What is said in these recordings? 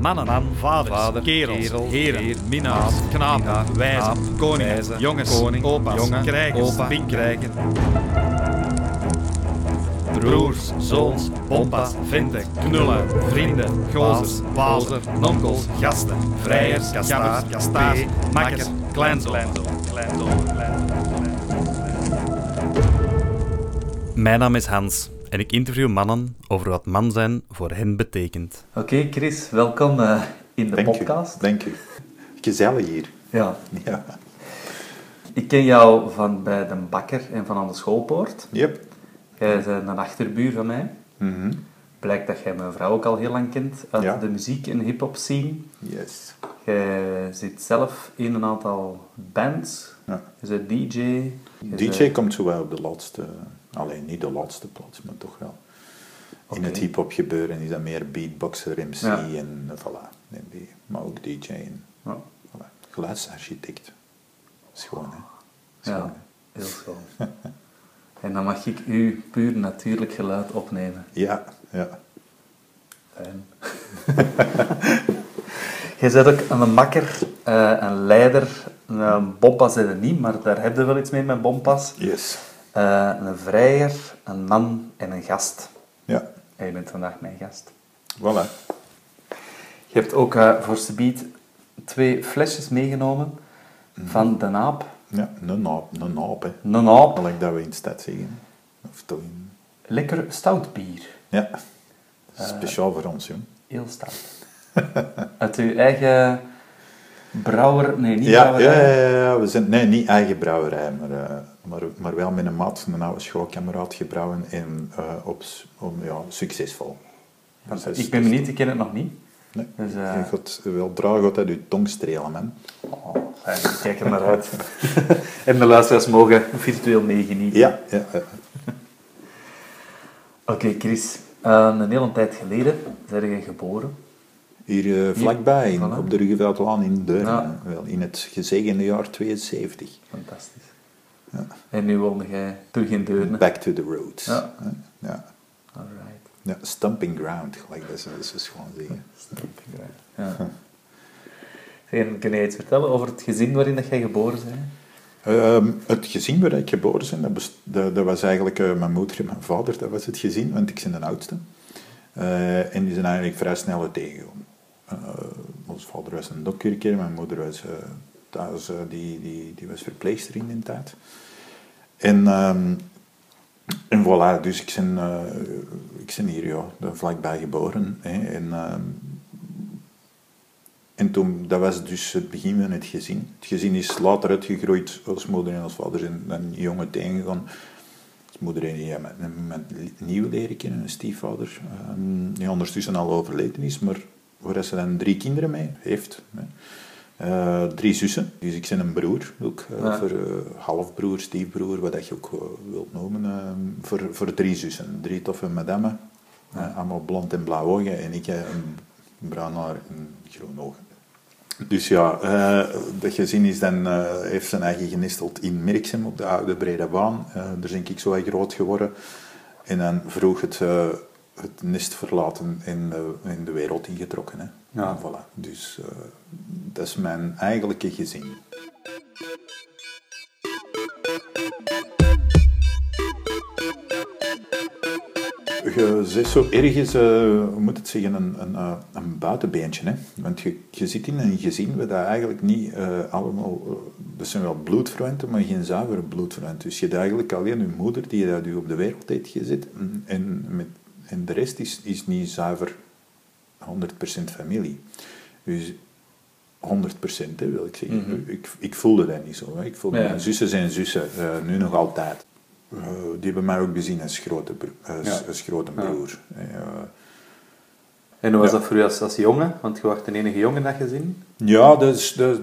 Mannen, Man, vaders, vader, kerels, kerel, heren, heer, minnaars, knapen, wijzen, koningen, jongens, koning, opa's, jongen, krijgers, opa, pinkers, krijger, broers, zoons, bompas, venten, knullen, vrienden, gozers, wazer, nonkels, gasten, vrijers, kastaars, kastaars, makkers, kleinzoon. Mijn naam is Hans en ik interview mannen over wat man zijn voor hen betekent. Oké, Chris, welkom eh, in de Dank podcast. Dank u. Gezellig hier. Ja, Ja. ik ken jou van bij de bakker en van aan de schoolpoort. Yep. Jij bent een achterbuur van mij. Mhm. Blijkt dat jij mijn vrouw ook al heel lang kent uit Ja. de muziek- en hip-hop scene. Yes. Jij zit zelf in een aantal bands. Ja. Je bent DJ. Je DJ bent- komt zo wel op de laatste, alleen niet de laatste plaats, maar toch wel. In het hip-hop gebeuren is dat meer beatboxer, MC Ja. en eh, voilà. En die- Maar ook DJ en Ja. voilà. geluidsarchitect. Schoon, hè? Ja, hè? heel schoon. en dan mag ik u puur natuurlijk geluid opnemen. Ja, ja. Fijn. Jij bent ook een makker, eh, een leider. Een bompas zijn er niet, maar daar heb je wel iets mee met bompas. Yes. Eh, een vrijer, een man en een gast. Ja, En je bent vandaag mijn gast. voilà. Je hebt ook eh, voor Subiet twee flesjes meegenomen van de naap. Ja, een naap, een naap, hè. Een naap, Gelijk dat we in de stad zeggen. Of toch in... lekker stout bier. Ja. Speciaal voor ons, jong. Heel stout. Uit uw eigen brouwer... Nee, niet Ja, ja, brouwerij. ja, ja, we zijn nee, niet eigen brouwerij, maar, eh, maar, maar wel met een maat, een oude schoolkameraad gebrouwen en eh, op, om, ja, succesvol. Dus Ik ben benieuwd, ik ken het nog niet. Nee, Dus, eh, je gaat wel gaat uit je tong strelen, man. Oh, ik kijk er naar uit. en de luisteraars mogen virtueel meegenieten. Ja, ja, ja. Oké, Chris. eh, een hele tijd geleden ben je geboren. Hier eh, vlakbij, in, op de Ruggeveldlaan in Deurne, wel, in het gezegende jaar 72. Fantastisch. Ja. En nu woonde jij terug in Deurne. Back to the roots. Ja. Ja. Alright. Ja, stumping ground, gelijk dat ze, gewoon zeggen. Ja. En kun je iets vertellen over het gezin waarin dat jij geboren bent? Ehm, het gezin waar ik geboren ben, dat, dat, dat was eigenlijk eh, mijn moeder en mijn vader, dat was het gezin, want ik ben de oudste. Eh, en die zijn eigenlijk vrij snel uit tegengekomen. Eh, ons vader was een dokkurker, mijn moeder was, thuis, die, die, die was verpleegster in die tijd. En, en voilà, dus ik ben, eh, ik hier ja, vlakbij geboren. Hè, en, ehm, en toen, dat was dus het begin van het gezin. Het gezin is later uitgegroeid als moeder en als vader zijn dan jongen tegengegaan. Als moeder en met, met nieuw leren kennen, een stiefvader, ehm, die ondertussen al overleden is, maar waar ze dan drie kinderen mee heeft. Hè. Eh, drie zussen, dus ik ben een broer, ook, eh, Ja. voor eh, halfbroer, stiefbroer, wat dat je ook wilt noemen, voor, voor drie zussen. Drie toffe madammen, eh, allemaal blond en blauw ogen, en ik een bruin haar en groen ogen. Dus ja, dat gezin is dan, heeft zijn eigen genesteld in Merksem op de oude brede baan. Daar ben ik zo groot geworden. En dan vroeg het, het nest verlaten en eh, in de wereld ingetrokken. Hè. Ja. Voilà. Dus eh, dat is mijn eigenlijke gezin. Je zit zo ergens, eh, hoe moet het zeggen, een, een, een buitenbeentje. Hè? Want je, je zit in een gezin waar dat eigenlijk niet allemaal... dat zijn wel bloedverwanten, maar geen zuivere bloedverwanten. Dus je hebt eigenlijk alleen je moeder die dat u op de wereld heeft gezet. En, met, en de rest is, is niet zuiver 100% familie. Dus 100% hè, wil ik zeggen. Mhm. ik, ik voelde dat niet zo. Hè. Ik voelde Ja. mijn zussen zijn zussen, eh, nu nog altijd. Eh, die hebben mij ook bezien als grote, bro- als, Ja. als grote Ja. broer. Eh, En hoe was Ja. dat voor u als, als jongen? Want je was de enige jongen dat gezin. ja, dat is, dat,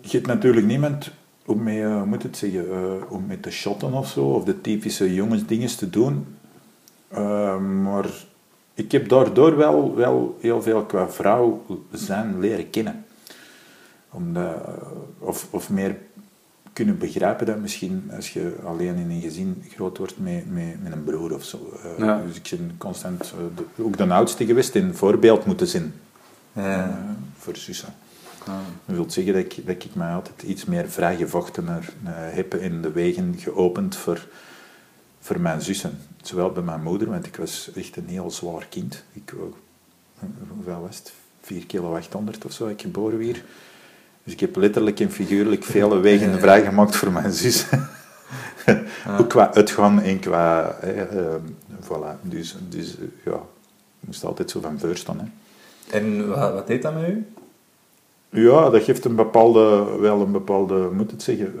je hebt natuurlijk niemand om mee, moet het zeggen, om mee te shotten of zo, of de typische jongensdingen te doen. Eh, maar ik heb daardoor wel, wel heel veel qua vrouw zijn leren kennen. Omdat, of, of meer kunnen begrijpen dat misschien als je alleen in een gezin groot wordt met, met, met een broer of zo. Eh, Ja. Dus ik ben constant eh, de- ook de oudste geweest en voorbeeld moeten zijn. Ja. voor zussen. Dat wil zeggen dat ik, dat ik mij altijd iets meer vrijgevochtener heb en de wegen geopend voor, voor mijn zussen. Zowel bij mijn moeder, want ik was echt een heel zwaar kind. Ik, eh, hoeveel was het? 4 kilo 800 of zo, ik geboren weer. Dus ik heb letterlijk en figuurlijk vele wegen vrijgemaakt voor mijn zus. Ook qua uitgaan en qua... hè, eh, voilà. Dus, dus ja, ik moest altijd zo van voor staan. Hè. En wat, wat deed dat met u? Ja, dat geeft een bepaalde, wel een bepaalde, moet het zeggen,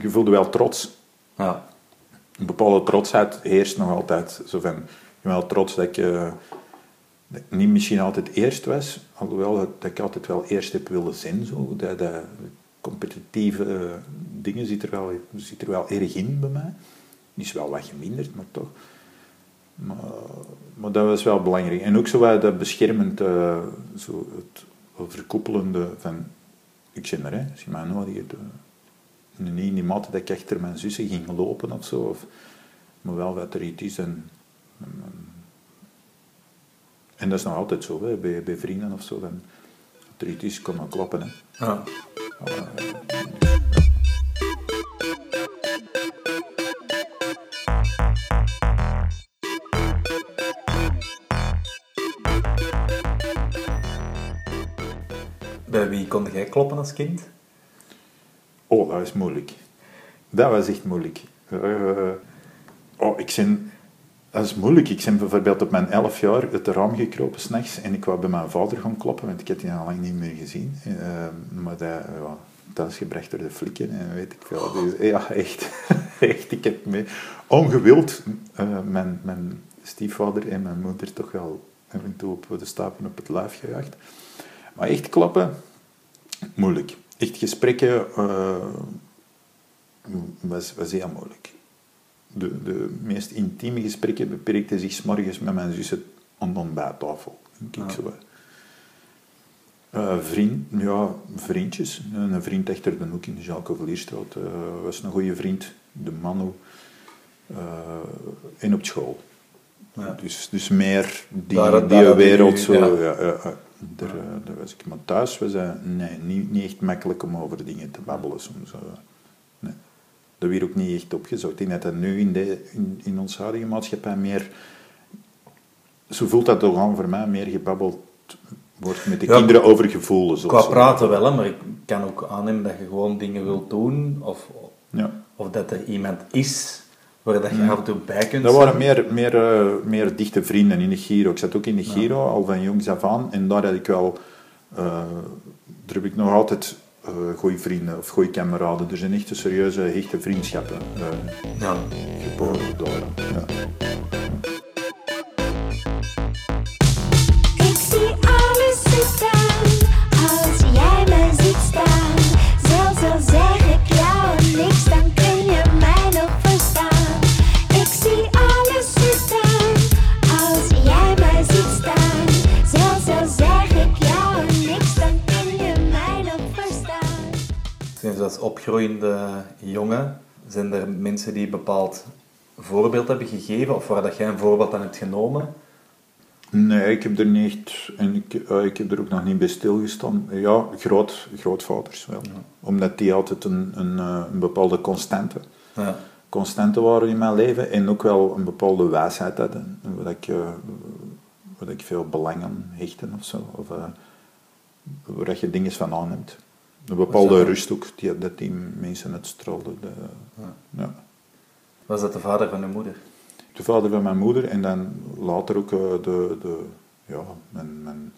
je voelde wel trots. Ja. Een bepaalde trotsheid heerst nog altijd. Zo van, ik ben wel trots dat ik, eh, niet misschien altijd eerst was, alhoewel dat, ik altijd wel eerst heb willen zijn. Zo. Dat, dat competitieve eh, dingen zit er, wel, zit er wel erg in bij mij. Is wel wat geminderd, maar toch. Maar, maar dat was wel belangrijk. En ook zo wat dat beschermend, eh, zo het overkoepelende van, ik zit er, hè, als je mij nodig hebt. Niet in die mate dat ik achter mijn zussen ging lopen of zo, of, maar wel wat er iets is. En, en, dat is nog altijd zo, hè, bij, bij vrienden of zo. Dan, er iets is, kloppen. Hè. Bij wie kon jij kloppen als kind? Oh, dat is moeilijk. Dat was echt moeilijk. Eh, oh, ik ben... Dat is moeilijk. Ik ben bijvoorbeeld op mijn elf jaar uit de raam gekropen s'nachts en ik wou bij mijn vader gaan kloppen, want ik had die al lang niet meer gezien. Eh, maar dat, ja, dat is gebracht door de flikken en weet ik veel. Dus, ja, echt. echt. Ik heb me ongewild eh, mijn, mijn stiefvader en mijn moeder toch wel af toe op de stapel op het lijf gejaagd. Maar echt kloppen, moeilijk. Echt gesprekken uh, was, was heel moeilijk. De, de meest intieme gesprekken beperkten zich 's morgens met mijn zussen aan de ontbijttafel. Denk ik zo. Uh, vriend, ja, vriendjes. Een vriend achter de hoek in de Jacques uh, was een goede vriend. De Manu. Uh, en op school. Ja. Dus, dus meer die, daar, die daar wereld. Zo, ja. Ja, daar, daar, was ik. Maar thuis was het nee, niet, niet echt makkelijk om over dingen te babbelen soms. Nee. Dat werd ook niet echt opgezocht. Ik denk dat dat nu in, de, in, in onze huidige maatschappij meer... Zo voelt dat toch aan voor mij, meer gebabbeld wordt met de ja, kinderen over gevoelens. Qua praten wel, hè, maar ik kan ook aannemen dat je gewoon dingen wilt doen, of, ja. of dat er iemand is waar dat je af en toe bij kunt Dat waren meer, meer, uh, meer dichte vrienden in de Giro. Ik zat ook in de Giro, al van jongs af aan, en daar had ik wel... Uh, daar heb ik nog altijd uh, goede vrienden of goede kameraden. Er zijn echt serieuze, hechte vriendschappen ja. geboren door. Ja. Als opgroeiende jongen, zijn er mensen die een bepaald voorbeeld hebben gegeven of waar dat jij een voorbeeld aan hebt genomen? Nee, ik heb er niet en ik, uh, ik heb er ook nog niet bij stilgestaan. Ja, groot, grootvaders wel. Ja. Omdat die altijd een, een, een bepaalde constante, ja. constante waren in mijn leven en ook wel een bepaalde wijsheid hadden, waar ik, uh, waar ik veel belang aan hechte of zo. Of, uh, waar je dingen van aanneemt. Een bepaalde rust ook, die, dat die mensen uitstraalden. De, ja. ja. Was dat de vader van uw moeder? De vader van mijn moeder en dan later ook uh, de, de, ja, mijn, mijn,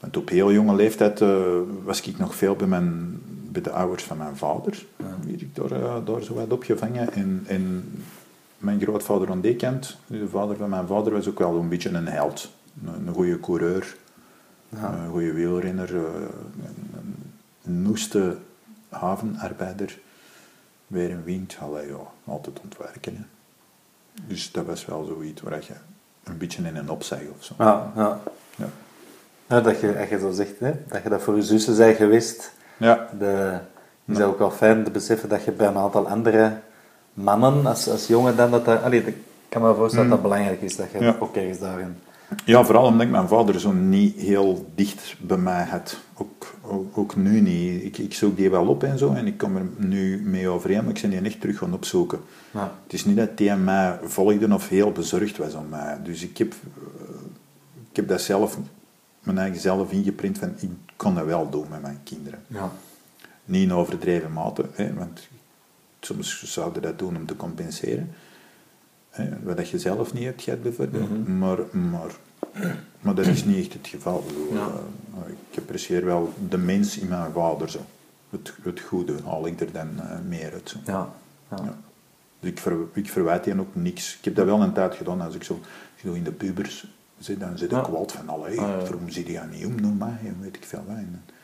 want op heel jonge leeftijd uh, was ik nog veel bij, mijn, bij de ouders van mijn vader. Ja. Werd ik daar, uh, daar zo wat opgevangen. En, en mijn grootvader aan die kant, de vader van mijn vader, was ook wel een beetje een held. Een, een goede coureur, ja. een goede wielrenner, een, noeste havenarbeider, weer een wind, ja, altijd ontwerken. Hè. Dus dat was wel zoiets waar je een beetje in een opzeg of zo. Ja, ja. ja. ja dat je, als je zo zegt, hè, dat je dat voor je zussen zijn geweest. Ja. De, is ook wel fijn te beseffen dat je bij een aantal andere mannen, als, als jongen dan, dat dat... Allee, ik kan me voorstellen mm. dat dat belangrijk is, dat je ook ergens daarin Ja, vooral omdat ik mijn vader zo niet heel dicht bij mij had. Ook, ook, ook nu niet. Ik, ik zoek die wel op en zo, en ik kom er nu mee overeen, maar ik ben die echt terug gaan opzoeken. Ja. Het is niet dat hij mij volgde of heel bezorgd was om mij. Dus ik heb, ik heb dat zelf, mijn eigen zelf ingeprint van, ik kon dat wel doen met mijn kinderen. Ja. Niet in overdreven mate, hè, want soms zouden dat doen om te compenseren. Hè, wat dat je zelf niet hebt gehad bijvoorbeeld. maar, maar, maar dat is niet echt het geval. Ik Ja. eh, ik apprecieer wel de mens in mijn vader zo. Het, het goede haal ik er dan eh, meer uit. Zo. Ja. Ja. Ja. Dus ik, ver, ik verwijt die ook niks. Ik heb dat wel een tijd gedaan. Als ik zo, ik in de pubers zit, dan zit ik kwaad van, allee, Ah, waarom zie je niet om, noem maar, en weet ik veel wat. En dan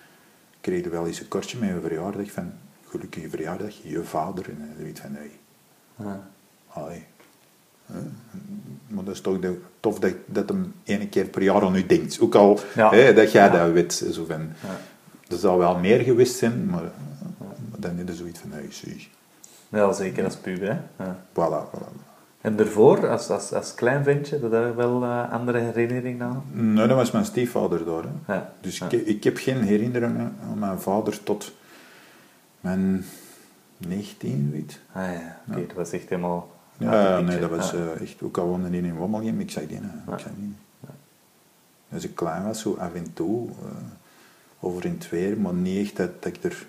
kreeg je wel eens een kortje met een verjaardag van, gelukkige verjaardag, je vader. En dan weet van, nee, Ja. allee. Maar dat is toch de, tof dat, dat hem ene keer per jaar aan u denkt. Ook al Ja. hè, dat jij Ja. dat weet. Zo van, Ja. Er zal wel meer geweest zijn, maar, maar dan is er zoiets van, zie. Ja, zeker als puber, hè. Ja. Voilà, voilà. En daarvoor, als, als, als klein ventje, dat daar wel eh, andere herinneringen aan? Nee, dat was mijn stiefvader daar. Hè. Ja. Dus Ja. ik, ik heb geen herinneringen aan mijn vader tot mijn 19, weet Ah ja, oké, dat was echt helemaal... Ja, de nee, dat was Ja. eh, echt... Ook al woonde hij in Wommelgem, ik zei die. Ja. ik zei die. Als ik klein was, zo af en toe, eh, over in het weer, maar niet echt dat, dat ik er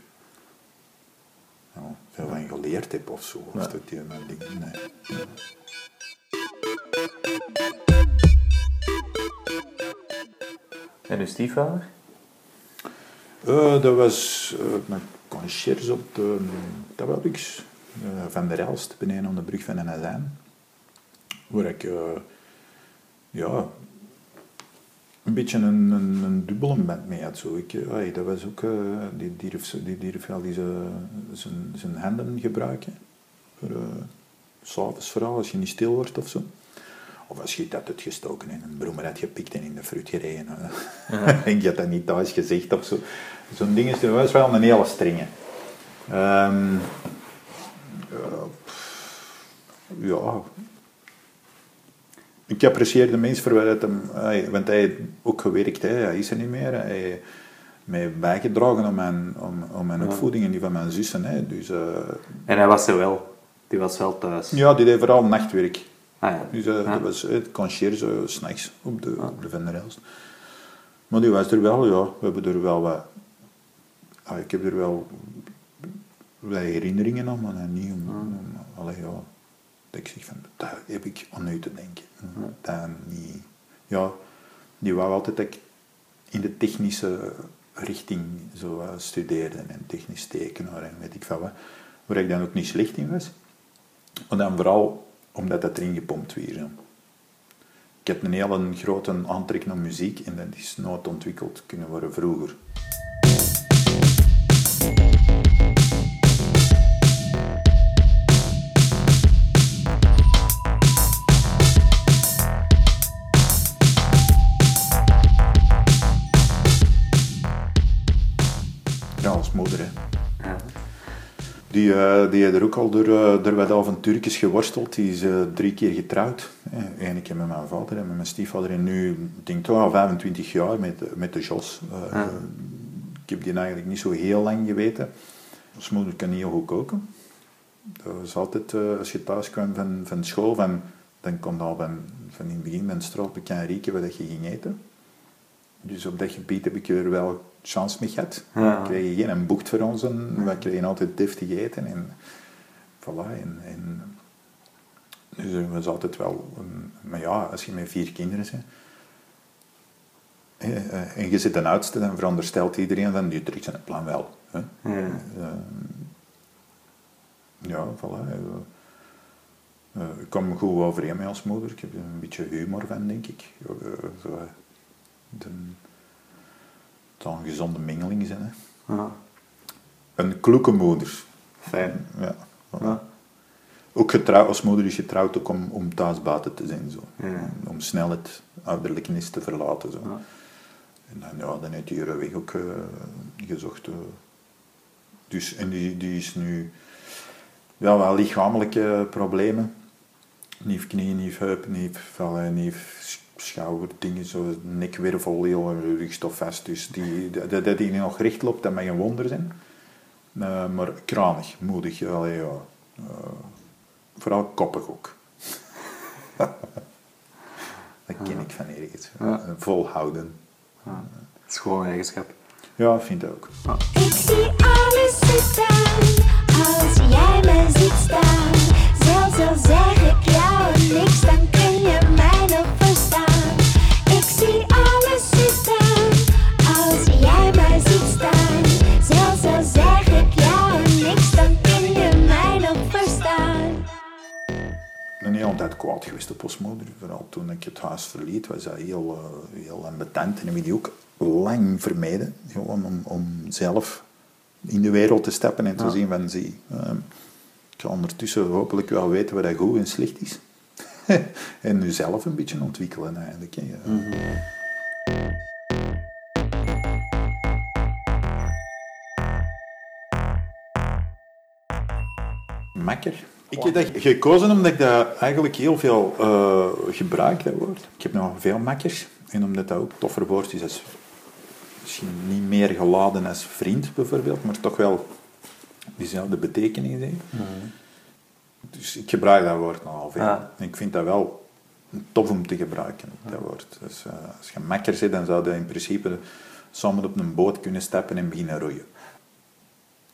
veel van geleerd heb of zo. Of dat die mijn ding, nee. En uw stiefvader? Eh, dat was mijn conciërge op de Tababix eh, van der Elst, beneden aan de brug van de Azijn. Waar ik eh, ja, een beetje een, een, een dubbele band mee had. Zo. Ik, eh, dat was ook, eh, die zo- die durf wel die zijn, zijn, handen gebruiken. Voor, eh, S'avonds vooral, als je niet stil wordt of zo. Of als je het had uitgestoken en een broemer had gepikt en in de fruit gereden. eh. en je had dat niet thuis gezegd of zo. Zo'n ding is, dat was wel een hele strenge. Ehm, ja, pff, ja. Ik apprecieer de mens voor het hem... hij- Want hij heeft ook gewerkt, hè. hij is er niet meer. Hij heeft mij bijgedragen aan mijn, om, om mijn Ja. opvoeding en die van mijn zussen. Hè. Dus, eh, En hij was er wel. Die was wel thuis. ja, die deed vooral nachtwerk. Ah ja. Dus eh, dat was het conciërge s'nachts op de, op de. Maar die was er wel, ja. We hebben er wel wat... ah, ik heb er wel wat herinneringen aan, maar dan niet om... om allee, ja, dat ik zeg van, daar heb ik aan u te denken. Dat niet... Ja, die wou altijd dat ik in de technische richting zo eh, studeerde en technisch tekenaar en weet ik veel wat. Waar ik dan ook niet slecht in was. Maar dan vooral omdat dat erin gepompt werd. Ik heb een hele grote aantrek naar muziek en dat is nooit ontwikkeld kunnen worden vroeger. Die, eh, die heeft er ook al door, eh, door wat avontuurtjes geworsteld. Die is eh, drie keer getrouwd. Eén keer met mijn vader en met mijn stiefvader. En nu, ik denk toch al 25 jaar met, met de Jos. Ja. Ik heb die eigenlijk niet zo heel lang geweten. Als moeder kan niet heel goed koken. Dat was altijd, als je thuis kwam van, van school, van, dan kon je al van, van in het begin van straat bekend rieken wat je ging eten. Dus op dat gebied heb ik er wel chance mee gehad. Ja. We kregen geen een boekt voor ons, en we kregen altijd deftig eten. En, voilà, en, en, dus was altijd wel... Een, maar ja, als je met vier kinderen bent... eh, en je zit een oudste, dan veronderstelt iedereen van, die trekt zijn plan wel. Hè? Ja. Eh, ja, voilà. eh, eh, ik kom goed overeen met als moeder. Ik heb er een beetje humor van, denk ik. De, zal een gezonde mengeling zijn. Hè. Ja. Een kloeke moeder. Fijn. Ja. Ja. Ook getrouwd, als moeder is getrouwd ook om, om thuis buiten te zijn. Zo. Ja. Om snel het ouderlijke nest te verlaten. Zo. En dan, ja, dan heeft hij haar weg ook eh, gezocht. eh. Dus, en die, die is nu ja, wel lichamelijke problemen. Niet knieën, niet heupen, niet vallen, niet schouwerdingen, zo nekwervel, heel rugstof vast. Dus die, dat, dat die nog recht loopt, dat mag een wonder zijn. Eh, maar kranig, moedig, allee, ja. Eh, vooral koppig ook. dat ken ik van ergens. Ja. Volhouden. Dat is gewoon een eigenschap. Ja, vind ik ook. Ik zie alles zitten als jij me ziet staan. Zelfs al zeg ik jou niks, dan kun je mij Heel altijd kwaad geweest op ons moeder. Vooral toen ik het huis verliet, was dat heel, uh, heel ambetant. En heb die ook lang vermijden. Gewoon om, om zelf in de wereld te stappen en te zien van, zie, uh, ik ga ondertussen hopelijk wel weten wat dat goed en slecht is. en nu zelf een beetje ontwikkelen eigenlijk. Hè. Makker. Ik heb dat gekozen omdat ik dat eigenlijk heel veel uh, gebruik, dat woord. Ik heb nog veel makkers. En omdat dat ook toffer woord is als... Misschien niet meer geladen als vriend, bijvoorbeeld, maar toch wel diezelfde betekenis heeft. Dus ik gebruik dat woord nogal veel. Ja. En ik vind dat wel tof om te gebruiken, dat woord. Dus uh, als je makker zit, dan zou je in principe samen op een boot kunnen stappen en beginnen roeien.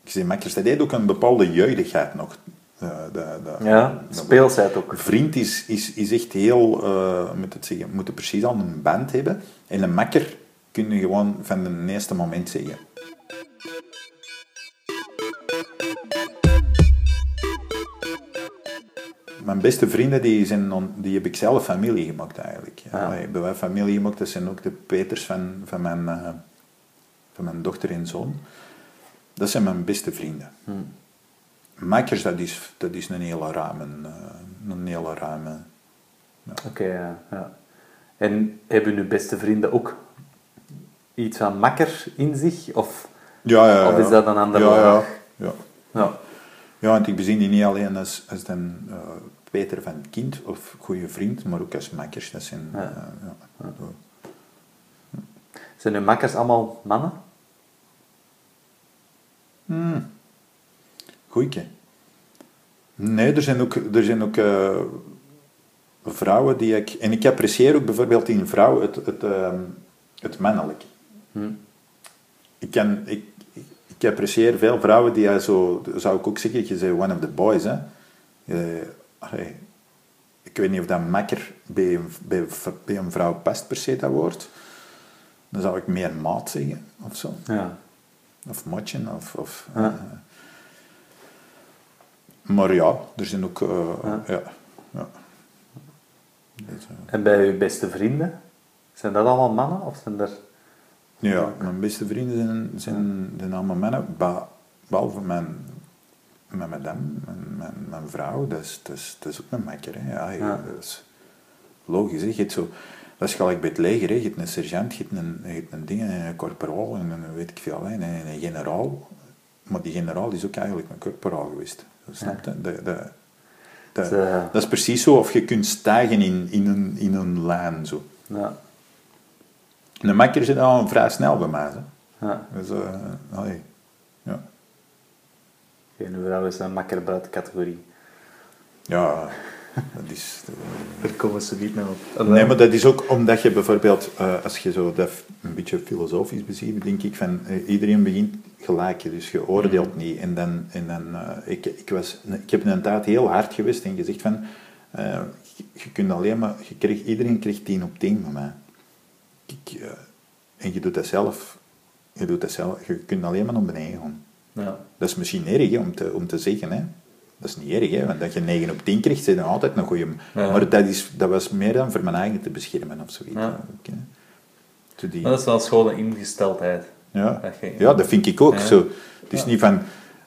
Ik zeg makkers, dat heeft ook een bepaalde jeugdigheid nog. Uh, de, de, Ja, speelsheid ook. Vriend is, is, is echt heel, eh moet het zeggen, moet precies al een band hebben. En een makker kun je gewoon van het eerste moment zeggen. Mijn beste vrienden, die, zijn on- die heb ik zelf familie gemaakt eigenlijk. Ja. Hebben wij familie gemaakt, dat zijn ook de Peters van, van, mijn, eh, van mijn dochter en zoon. Dat zijn mijn beste vrienden. Makkers, dat is, dat is een hele ruime, eh, een hele ruime Oké, ja, ja. En hebben uw beste vrienden ook iets van makker in zich? Of, Ja, ja, ja. of is dat een andere ja, ja, ja. Ja. ja, want ik bezien die niet alleen als, als een eh, Peter van kind of goede vriend, maar ook als makkers. Dat zijn, Ja. ja. Zo. Zijn uw makkers allemaal mannen? Goeie. Nee, er zijn ook, er zijn ook eh, vrouwen die ik... En ik apprecieer ook bijvoorbeeld in een vrouw het, het, ehm, het mannelijke. Ik, kan, ik, ik, apprecieer veel vrouwen die jij zo... Zou ik ook zeggen, je zei one of the boys, hè. Allee, ik weet niet of dat makker bij een, bij, bij een vrouw past per se, dat woord. Dan zou ik meer maat zeggen, of zo. Ja. Of matchen, of... of Ja. Eh, maar ja, er zijn ook... eh, Ja. ja. ja. Eh, En bij uw beste vrienden? Zijn dat allemaal mannen? Of zijn er... ja, mijn beste vrienden zijn, zijn, zijn allemaal mannen, behalve mijn, mijn madame, mijn, mijn, mijn vrouw, dat is, dat, is, dat is ook een makker. Hè. Ja, je- Ja. Dat is logisch. Hè. Je hebt zo, dat is gelijk bij het leger. Hè. Je hebt een sergeant, je hebt een, je hebt een ding, een corporaal en een weet ik veel. En een, een generaal. Maar die generaal is ook eigenlijk een corporaal geweest. Snap je? Dat, dat, dat, eh, dat is precies zo of je kunt stijgen in, in, een, in een lijn. Zo. Ja. Een makker zit al vrij snel bij mij. Hè. Ja. Dus, eh, allee, ja. Geen vrouw is een makker buiten categorie. ja, dat is... Daar komen ze niet naar op. Nee, maar dat is ook omdat je bijvoorbeeld, eh, als je zo dat een beetje filosofisch beziet, denk ik van, eh, iedereen begint gelijk, dus je oordeelt niet. En dan, en dan ik, ik, was, ik heb een tijd heel hard geweest en gezegd van, je, je kunt alleen maar, je kreeg, iedereen kreeg 10 op 10 van mij. Ik, en je doet dat zelf, je doet dat zelf, je kunt alleen maar naar beneden gaan. Ja. Dat is misschien erg hè, om, te, om te zeggen. Hè. Dat is niet erg, hè, want dat je 9 op 10 krijgt, zijn dan altijd een goede. Ja. Maar dat, is, dat was meer dan voor mijn eigen te beschermen of zoiets. Ja. Die- dat is wel schoon ingesteldheid. ja. dat je- ja, dat vind ik ook Ja. zo. Het is niet van,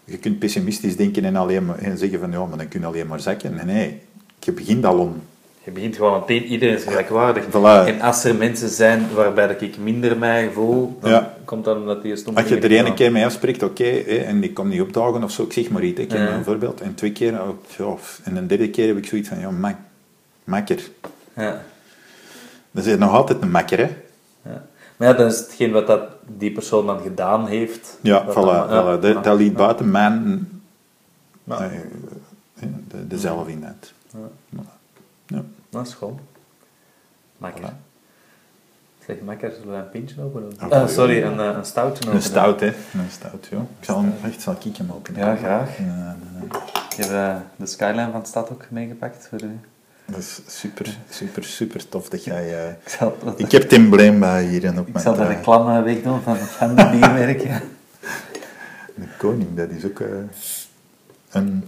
je kunt pessimistisch denken en, alleen maar, en zeggen van, ja, maar dan kun je alleen maar zakken. Nee, nee, je begint al om. Je begint gewoon meteen, iedereen is gelijkwaardig. Voilà. En als er mensen zijn waarbij dat ik minder mij voel, dan Ja. komt dat omdat die stom Als je er ene keer mee afspreekt, oké, en ik kom niet opdagen of zo, ik zeg maar iets, ik Ja. een voorbeeld. En twee keer, oh, ja, en een derde keer heb ik zoiets van, ja, mak, makker. Ja. Dat is nog altijd een makker, hè? Ja. Maar ja, dat is hetgeen wat dat die persoon dan gedaan heeft. Ja, voilà. dan- voilà. Dat, dat liet buiten mijn... Eh, de, de zelfeenheid. Ja. Ja. Dat is gewoon. Voilà. Zeg, makker, zullen we een pintje openen? Oh, Eh, ja. sorry, een, eh, een stoutje. Een stout, hè? Een stout, ja. Ik zal hem, echt, zal ik hem openen? Ja, graag. Ja, ja, ja. Ik heb eh, de skyline van de stad ook meegepakt voor u. Dat is super, super, super tof dat jij... eh, Ik zal, Ik heb het embleem bij hier en op ik mijn zal de reclame wegdoen van, van de biermerk. ja. De koning, dat is ook eh, een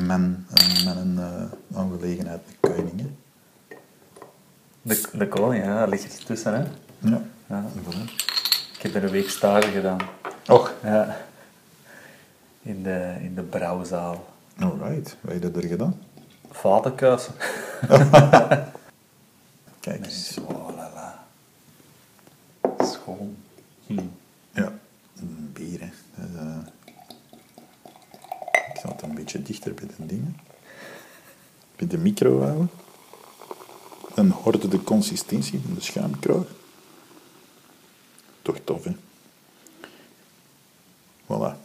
een, met een eh, aangelegenheid, de? De, de koning, ja, dat ligt er tussen, hè. Ja. Ja. Ik heb er een week stage gedaan. Och, Ja. In de, in de brouwzaal. alright. Wat heb je er gedaan? Vatenkuisen. Kijk eens. Oh la la. Schoon. Ja, een bier, hè. Dat is, eh, Ik zal het een beetje dichter bij de dingen. Bij de micro houden. Dan hoorde de consistentie van de schuimkraag. Toch tof, hè? Voilà.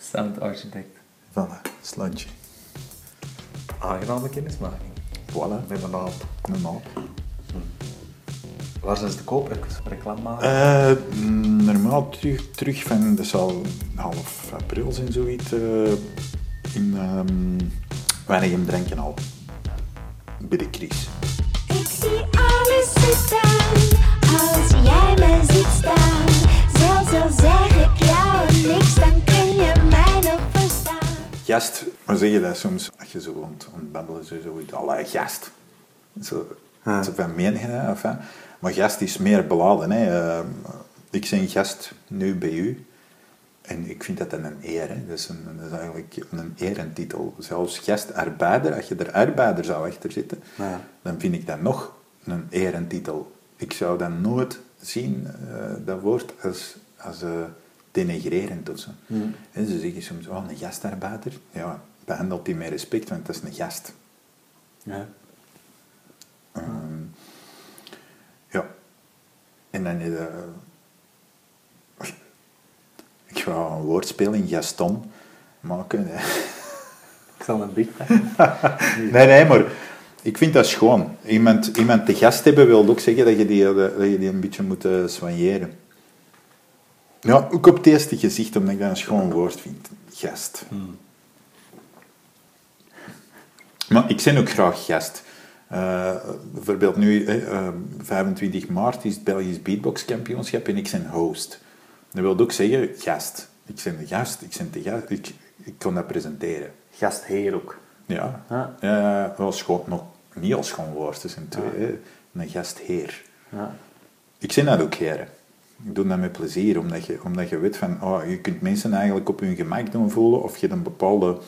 Sound architect. Voilà, slantje. Aangename kennismaking. Voilà, Met een aap. een aap. Waar zijn ze te koop? Reclame maken. Eh, mm, normaal terug, terug van, dat zal half april zijn, zoiets, eh, in um, Weinigem Drenken al. Bij de Chris. Ik zie alles zitten als jij me ziet staan. Zelfs al zeg ik jou niks, dan kun je mij nog verstaan. Gast, hoe zeg je dat soms? Als je zo aan het aan het babbelen zo zoiets, allee, gast. Zo, zo van meningen, of, hè. Maar gast is meer beladen. Hè. Eh, ik ben gast nu bij u. En ik vind dat een eer. Hè. Dat, is een, dat is eigenlijk een erentitel. Zelfs gastarbeider, als je er arbeider zou achter zitten, Ja. dan vind ik dat nog een erentitel. Ik zou dat nooit zien, eh, dat woord, als, als eh, denigrerend of zo. En ze zeggen soms, oh, een gastarbeider. Ja, behandelt die met respect, want dat is een gast. Ja. Ehm. En dan is eh, Ik ga een woordspeling Gaston maken. hè. Ik zal een big pakken. Nee, nee, maar ik vind dat schoon. Iemand, iemand te gast hebben wil ook zeggen dat je die, dat je die een beetje moet eh, soigneren. Ja, ook op het eerste gezicht, omdat ik dat een schoon woord vind. Gast. Maar ik ben ook graag gast. Eh, bijvoorbeeld nu, eh, eh, 25 maart is het Belgisch beatboxkampioenschap en ik ben host. Dat wil ook zeggen gast. Ik ben de gast, ik ben de gast, ik, ik kan dat presenteren. Gastheer ook. Ja, Ja. Eh, wel schoon, nog niet als schoon woord, het zijn twee. Een gastheer. Ik zie dat ook heren. Ik doe dat met plezier, omdat je, omdat je weet van, oh, je kunt mensen eigenlijk op hun gemak doen voelen, of je een bepaalde,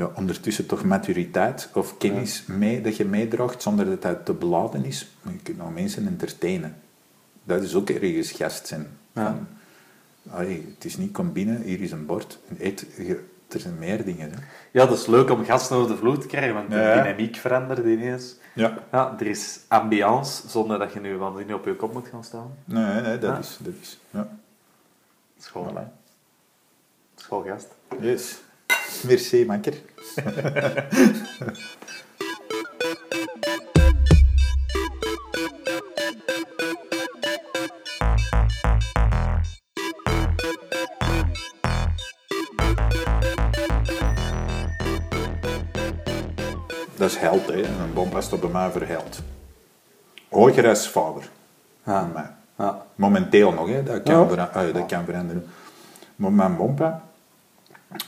ja, ondertussen toch maturiteit of kennis mee, dat je meedraagt, zonder dat dat te beladen is. Maar je kunt nou mensen entertainen. Dat is ook ergens gast zijn. Ja. Allee, het is niet, kom binnen, hier is een bord, eet. Er zijn meer dingen. Hè. ja, dat is leuk om gasten over de vloer te krijgen, want de Ja. dynamiek verandert ineens. Ja. Ja, er is ambiance, zonder dat je nu waanzinnig op je kop moet gaan staan. Nee, nee, dat Ja. is, dat is, ja. School, Voilà. schoolgast. Yes. Merci, makker. Dat is held, hè. Een bompa staat bij mij voor held. Hoger als vader. Ja. Mij. Ja. Momenteel nog, hè. Dat kan, Ja. vera- ah, dat kan veranderen. Maar mijn bompa...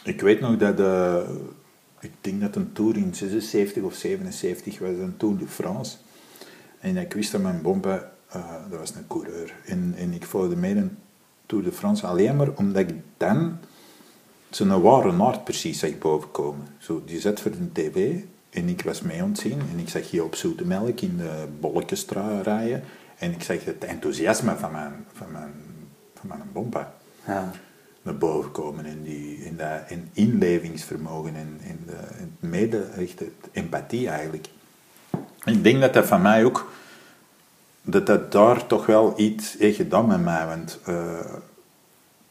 Ik weet nog dat... eh, ik denk dat een tour in 76 of 77 was, een Tour de France. En ik wist dat mijn bompa... eh, dat was een coureur. En, en ik volgde mee een Tour de France alleen maar omdat ik dan zo'n ware naard precies zag bovenkomen. Zo, die zet voor de tv en ik was mee aan het zien en ik zag je op zoete melk in de bolletjestra rijden en ik zag het enthousiasme van mijn, van mijn, van mijn bompa. Naar boven komen. En, die, in dat in inlevingsvermogen en in, de, in het mede, echt het empathie eigenlijk. En ik denk dat dat van mij ook, dat dat daar toch wel iets heeft gedaan met mij. Want eh,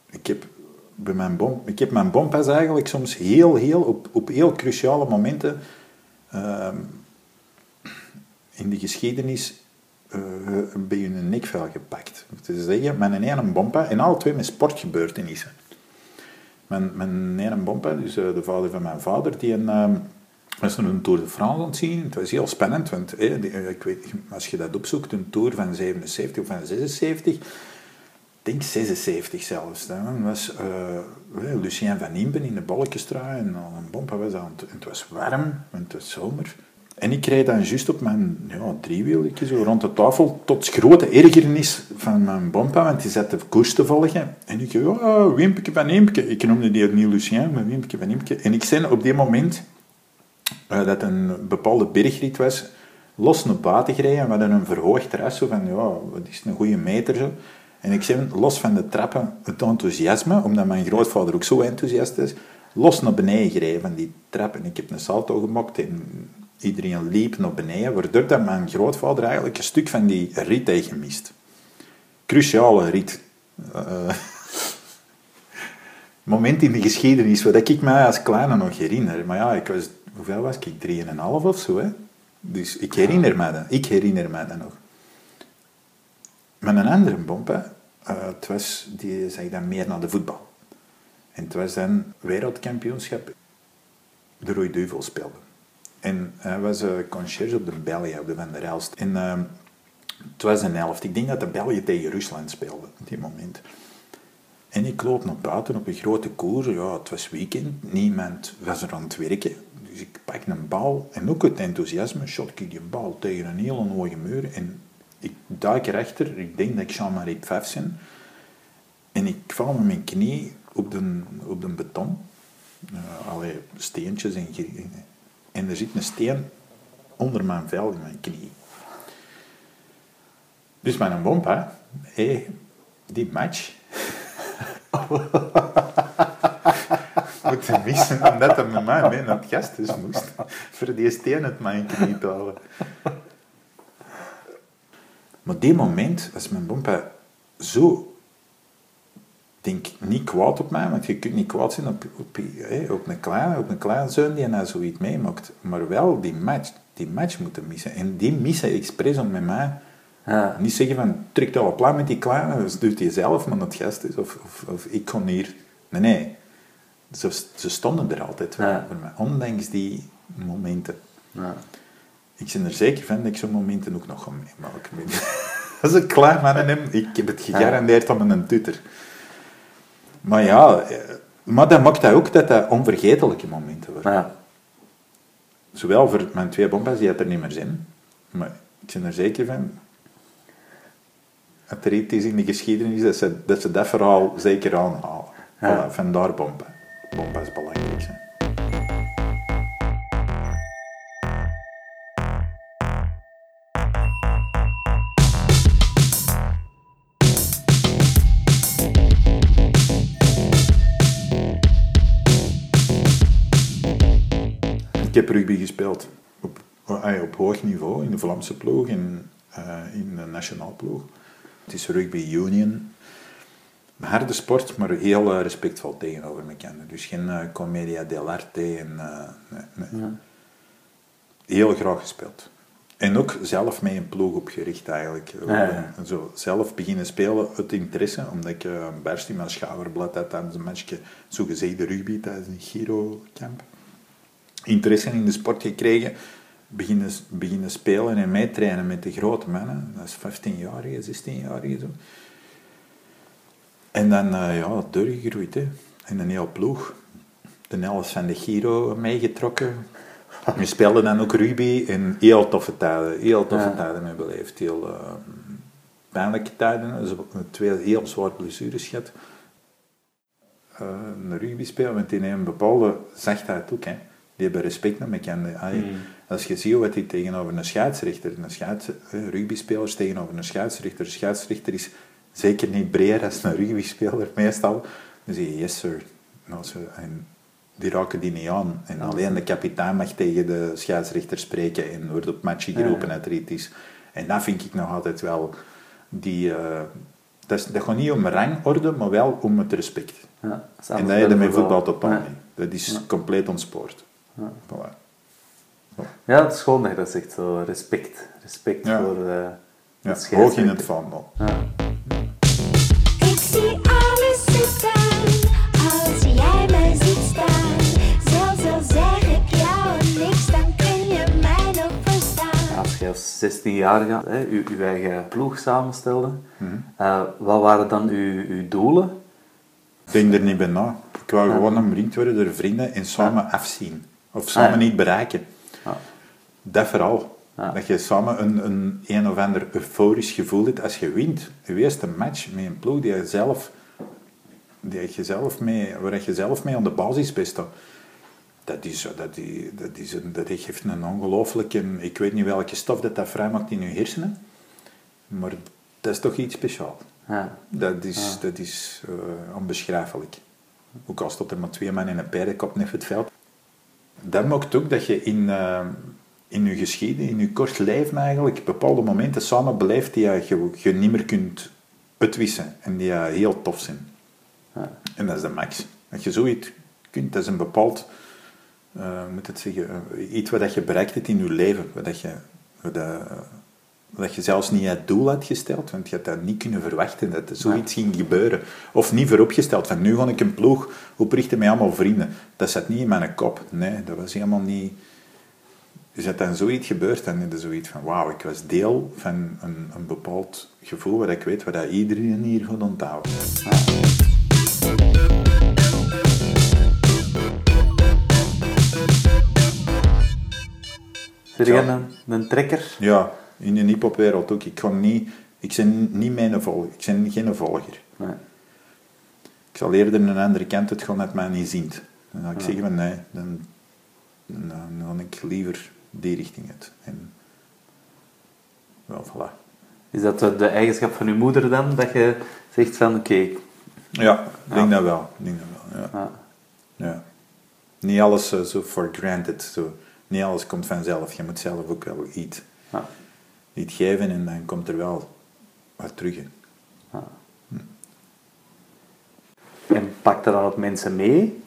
ik heb bij mijn bom, ik heb mijn bompas eigenlijk soms heel, heel, op, op heel cruciale momenten ehm, in de geschiedenis uh, beetje een nekvel gepakt. Dat is zeggen, mijn ene bompa, en alle twee met sportgebeurtenissen. Mijn, mijn ene bompa, dus uh, de vader van mijn vader, die een, was een Tour de France aan het was heel spannend, want eh, die, ik weet, als je dat opzoekt, een Tour van 77 of van 76, ik denk 76 zelfs. Dat was uh, Lucien van Impen in de Balkenstraat en een bompa was aan het, het was warm, want het was zomer. En ik reed dan juist op mijn ja, driewielje zo rond de tafel, tot grote ergernis van mijn bompa, want die zat de koers te volgen. En ik zei, oh, van Imke. Ik noemde die niet Lucien, maar Wimpeke van Imke. En ik zei op die moment, uh, dat een bepaalde bergrit was, los naar buiten gereden. We een verhoogd terras, zo van, ja, wat is een goede meter zo. En ik zei, los van de trappen, het enthousiasme, omdat mijn grootvader ook zo enthousiast is, los naar beneden gereden van die trap. En ik heb een salto gemaakt en iedereen liep naar beneden, waardoor dat mijn grootvader eigenlijk een stuk van die rit heeft gemist. Cruciale rit. Uh, moment in de geschiedenis wat ik mij als kleine nog herinner. Maar ja, ik was, hoeveel was ik? Drieënhalf of zo. Hè? Dus ik herinner me dat. Ik herinner me dat nog. Met een andere bompa, uh, het was, die zeg dan meer naar de voetbal. En het was dan wereldkampioenschap. De Rode Duivel speelde. En hij was uh, conciërge op de België, op de Van der Elst. En uh, het was een helft. Ik denk dat de België tegen Rusland speelde op die moment. En ik loop naar buiten op een grote koers. Ja, het was weekend. Niemand was er aan het werken. Dus ik pak een bal. En ook het enthousiasme. Shot ik die bal tegen een hele hoge muur. En ik duik erachter. Ik denk dat ik Jean-Marie Pfaff. En ik val met mijn knie op de, op de beton. Uh, steentjes en en er zit een steen onder mijn vel in mijn knie. Dus mijn bompa, hé, die match. Moeten missen omdat hij met mij mee naar het gastes moest. Voor die steen uit mijn knie te halen. Maar die moment was mijn bompa zo denk niet kwaad op mij, want je kunt niet kwaad zijn op, op, op een kleine, op een kleine zoon die nou zoiets meemaakt. Maar wel die match, die match moeten missen. En die missen expres om met mij ja. niet zeggen van, trek al plan met die kleine, dus doet hij zelf, maar dat gast is, of, of, of, ik kon hier. Nee, nee. Ze, ze stonden er altijd wel ja. voor mij, ondanks die momenten. Ja. Ik ben er zeker van dat ik zo'n momenten ook nog ga meemaken. Als ik klaar met hem, ik heb het gegarandeerd om een tutor. Maar ja, eh, maar dat maakt dat ook dat dat onvergetelijke momenten worden. Ja. Zowel voor mijn twee bompas, die het er niet meer zijn, maar ik ben er zeker van dat er iets is in de geschiedenis dat ze dat, ze dat verhaal zeker aanhalen. Ja. Voilà, vandaar. Bomba is belangrijk. Hè. Heb rugby gespeeld op, ah op hoog niveau, in de Vlaamse ploeg en uh, in de nationaal ploeg. Het is rugby union. Een harde sport, maar heel uh, respectvol tegenover elkaar. Dus geen uh, commedia dell'arte. En, nee, nee. Ja. Heel graag gespeeld. En ook zelf mee een ploeg opgericht eigenlijk. Ja, ja. Zo zelf beginnen spelen uit interesse, omdat ik een barst in mijn schouderblad had tijdens een matchje, zogezegde rugby tijdens een Giro-camp interesse in de sport gekregen, beginnen, beginnen spelen en meetrainen met de grote mannen. Dat is 15-jarige, 16-jarige zo. En dan, uh, ja, doorgegroeid, hè. In een heel ploeg. De helft van de Giro meegetrokken. We speelden dan ook rugby in heel toffe tijden. Heel toffe ja. tijden mee beleefd. Heel uh, pijnlijke tijden. Dus twee heel zware blessures gehad. Uh, een rugby spelen, want nemen een bepaalde zachtheid ook, hè die hebben respect naar elkaar. Mm. Als je ziet wat hij tegenover een scheidsrechter, een scheids, rugbyspelers tegenover een scheidsrechter, een scheidsrechter is zeker niet breder als een rugbyspeler meestal. Dan zeg je, yes sir. Nou, en die raken die niet aan. En alleen de kapitein mag tegen de scheidsrechter spreken en wordt op matchje geroepen Ja. dat er iets is. En dat vind ik nog altijd wel... Die, eh, dat, is, dat gaat niet om rangorde, maar wel om het respect. Ja, En dat je met voetbal totaal Ja. niet. Dat is compleet ontspoord. Ja. Voilà. Ja, het is gewoon dat je dat zegt, zo respect. Respect Ja. voor eh Ja, het hoog in het vaandel. Ja. Ik zie alles zitten als jij mij ziet staan. Zelfs al zeg ik jou niks, dan kun je mij nog verstaan. Als je als 16-jarige hè, je, je eigen ploeg samenstelde, Mhm. eh, wat waren dan uw, uw doelen? Ik denk er niet bij na. Ik wou Ja. gewoon omringd worden door vrienden en samen afzien. Of samen Ah, ja. niet bereiken. Ja. Dat vooral. Ja. Dat je samen een, een een of ander euforisch gevoel hebt als je wint. Je eerste match met een ploeg die je zelf, die je zelf mee, waar je zelf mee aan de basis bent. Dat, is, dat, die, dat, is een, dat geeft een ongelooflijke... Ik weet niet welke stof dat, dat vrijmaakt in je hersenen. Maar dat is toch iets speciaals. Ja. Dat is, dat is eh, onbeschrijfelijk. Ook al staat er maar twee man in een paardenkop net het veld. Dat maakt ook dat je in, eh, in je geschiedenis, in je kort leven eigenlijk, bepaalde momenten samen beleeft die je, je, niet meer kunt uitwissen. En die heel tof zijn. Ja. En dat is de max. Dat je zoiets kunt, dat is een bepaald, hoe moet het zeggen, eh, iets wat je bereikt hebt in je leven. Wat je, wat dat, je zelfs niet het doel had gesteld, want je had dat niet kunnen verwachten dat er zoiets ging gebeuren. Of niet vooropgesteld, van nu ga ik een ploeg oprichten met allemaal vrienden. Dat zat niet in mijn kop. Nee, dat was helemaal niet... Dus dat dan zoiets gebeurt, dan is er zoiets van, wauw, ik was deel van een, een bepaald gevoel waar ik weet wat dat iedereen hier gaat onthouden. Ja. jij een, een trekker? Ja, in de hiphopwereld ook. Ik, ga niet, ik ben niet mijn volger. Ik ben geen volger. Nee. Ik zal eerder een andere kant het gaan dat mij niet ziet. Dan ga ik zeggen van nee, dan, dan, dan ga ik liever die richting uit. En, wel, voilà. Is dat de, eigenschap van uw moeder dan, dat je zegt van oké, Ja, ik denk Ja. dat wel. Denk dat wel, ja. ja, ja. Niet alles eh, zo for granted. Zo. Niet alles komt vanzelf. Je moet zelf ook wel iets, ja, iets geven en dan komt er wel wat terug in. ja. En pakt dat dan op mensen mee?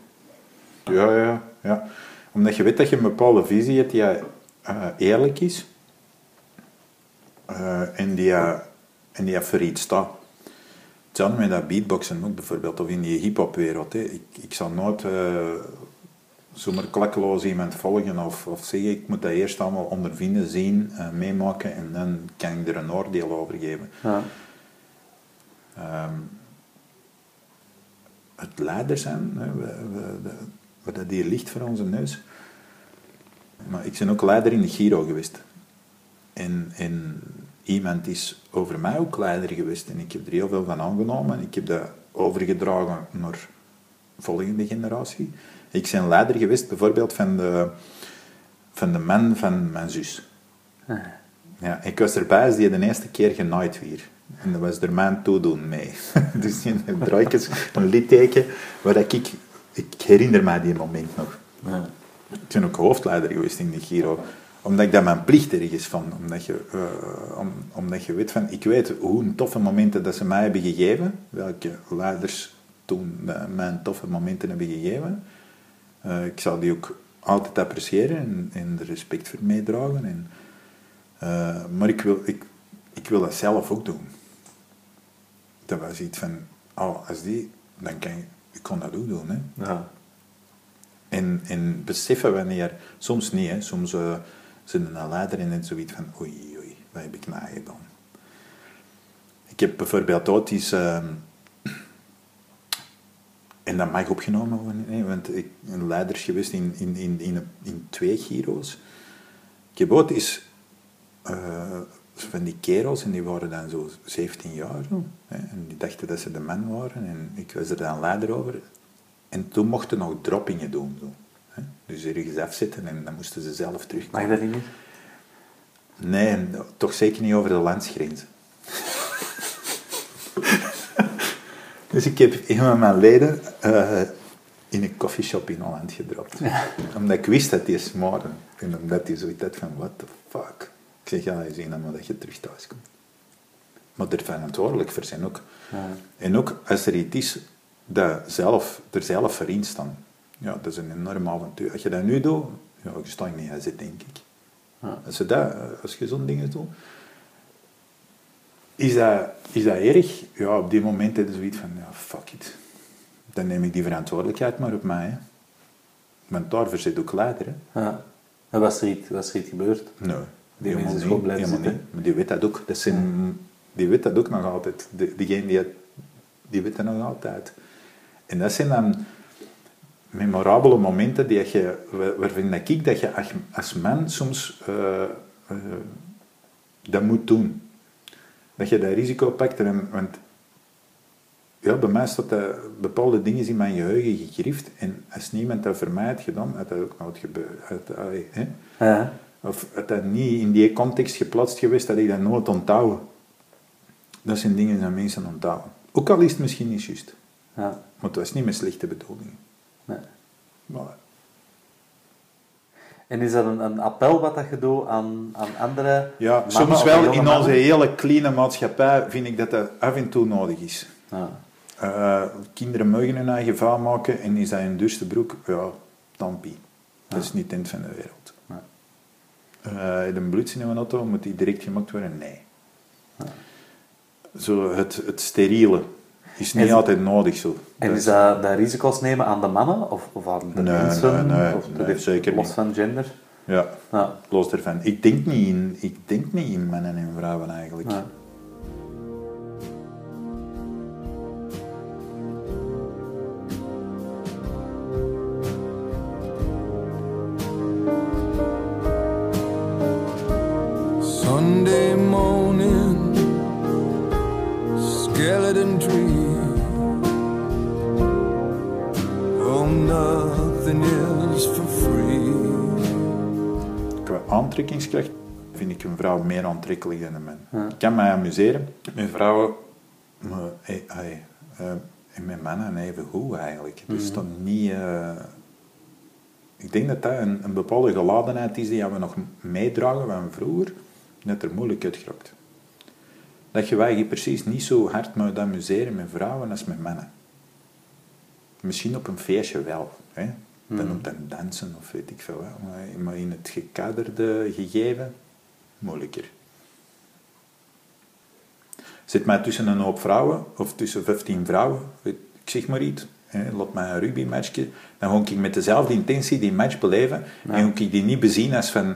Ja, ja, ja. Omdat je weet dat je een bepaalde visie hebt die eh, eerlijk is. eh, en die, eh, en die voor iets staat. Hetzelfde met dat beatboxen ook bijvoorbeeld, of in die hip-hop-wereld. hè. Ik, ik zal nooit zomaar klakkeloos iemand volgen of, of zeggen, ik moet dat eerst allemaal ondervinden, zien, eh, meemaken en dan kan ik er een oordeel over geven. Ja, Ehm, het leider zijn, wat dat hier ligt voor onze neus. Maar ik ben ook leider in de Giro geweest. En, en iemand is over mij ook leider geweest. En ik heb er heel veel van aangenomen. Ik heb dat overgedragen naar de volgende generatie. Ik ben leider geweest bijvoorbeeld van de, van de man van mijn zus. Ja, ik was erbij als die de eerste keer genaaid weer. En dat was er mijn toedoen mee. dus die ik eens een litteken waar ik, ik herinner mij die moment nog. ja, Ik ben ook hoofdleider geweest in de Giro. Omdat ik dat mijn plicht ergens van. Omdat je, eh, om, omdat je weet van, ik weet hoe een toffe momenten dat ze mij hebben gegeven. Welke leiders toen eh, mij een toffe momenten hebben gegeven. Eh, ik zal die ook altijd appreciëren en, en er respect voor meedragen. En, eh, maar ik wil, ik, ik wil dat zelf ook doen. Dat was iets van, oh, als die, dan kan ik, ik kon dat ook doen. Hè. ja. En, en beseffen wanneer, soms niet, hè, soms uh, zijn een leider en net zoiets van, oei, oei, wat heb ik nou gedaan? Ik heb bijvoorbeeld ooit eens, ehm, en dat mag opgenomen worden, hè, want ik ben leider geweest in, in, in, in, in twee heb ooit eens eh, van die kerels, en die waren dan zo 17 jaar, hè, en die dachten dat ze de man waren, en ik was er dan leider over. En toen mochten nog droppingen doen. Zo. hè. Dus ergens afzetten en dan moesten ze zelf Mag terugkomen. dat niet? Nee, toch zeker niet over de landsgrenzen. Dus ik heb een van mijn leden eh, in een coffeeshop in Holland gedropt. Omdat ik wist dat die smoorde. En omdat hij zoiets had van, what the fuck. Ik zeg, ja, je ziet maar dat je terug thuis komt. Maar er verantwoordelijk voor zijn ook. Ja. En ook als er iets is dat zelf, er zelf voor instaan. Ja, dat is een enorm avontuur. Als je dat nu doet, ja, je staat niet aan zit, denk ik. Ja. Als je, dat, eh, als je zo'n dingen doet, is dat, is dat erg? Ja, op die moment heb je zoiets van, ja, fuck it. Dan neem ik die verantwoordelijkheid maar op mij. Hè. Want daarvoor zit ook leider. Hè. Ja. En was er iets, was er iets gebeurd? Nee, Die helemaal mensen is niet, gewoon blijven zitten. niet. Maar die weet dat ook. Dat zijn, die weet dat ook nog altijd. De, diegene die, het- die weet dat nog altijd. En dat zijn dan memorabele momenten die je, waar- waarvan ik dat je als, als man soms eh, eh, dat moet doen. Dat je dat risico pakt. En, want ja, bij mij staat dat bepaalde dingen in mijn geheugen gegrift. En als niemand dat voor mij had gedaan, had dat ook nooit gebeurd. Ja. Of had dat niet in die context geplaatst geweest, dat ik dat nooit onthouden. Dat zijn dingen die mensen onthouden. Ook al is het misschien niet juist. Ja. Maar het was niet met slechte bedoelingen. Nee. Voilà. En is dat een, een appel wat dat je doet aan, aan andere Ja, soms wel in mannen? onze hele kleine maatschappij vind ik dat dat af en toe nodig is. Ja. Eh, kinderen mogen hun eigen vaar maken en is dat een duurste broek, ja, tampie. Dat is niet het eind van de wereld. Nee. Eh, een bloed in een auto, moet die direct gemaakt worden? Nee. Zo het, het steriele is niet En- altijd nodig zo. En is dat, dat risico's nemen aan de mannen of, of aan de Nee, mensen? nee, nee, of dat nee, heeft zeker los niet. van gender? Ja, Ja. los ervan. Ik denk niet in, ik denk niet in mannen en vrouwen eigenlijk. Ja. Aantrekkingskracht vind ik een vrouw meer aantrekkelijk dan een man. Ik kan mij amuseren met vrouwen, maar eh, eh, en met mannen even goed eigenlijk. Dus dan niet... eh, ik denk dat dat een, een bepaalde geladenheid is die we nog meedragen van vroeger, dat er moeilijk uitgeraakt. Dat je wij precies niet zo hard moet amuseren met vrouwen als met mannen. Misschien op een feestje wel. Hè? Dan op dan dansen of weet ik veel wat. Maar- in het gekaderde gegeven, moeilijker. Zit mij tussen een hoop vrouwen, of tussen 15 vrouwen, weet- ik zeg maar iets, hè, laat mij een rugbymatchje, dan ga ik met dezelfde intentie die match beleven, en ga ik die niet bezien als van,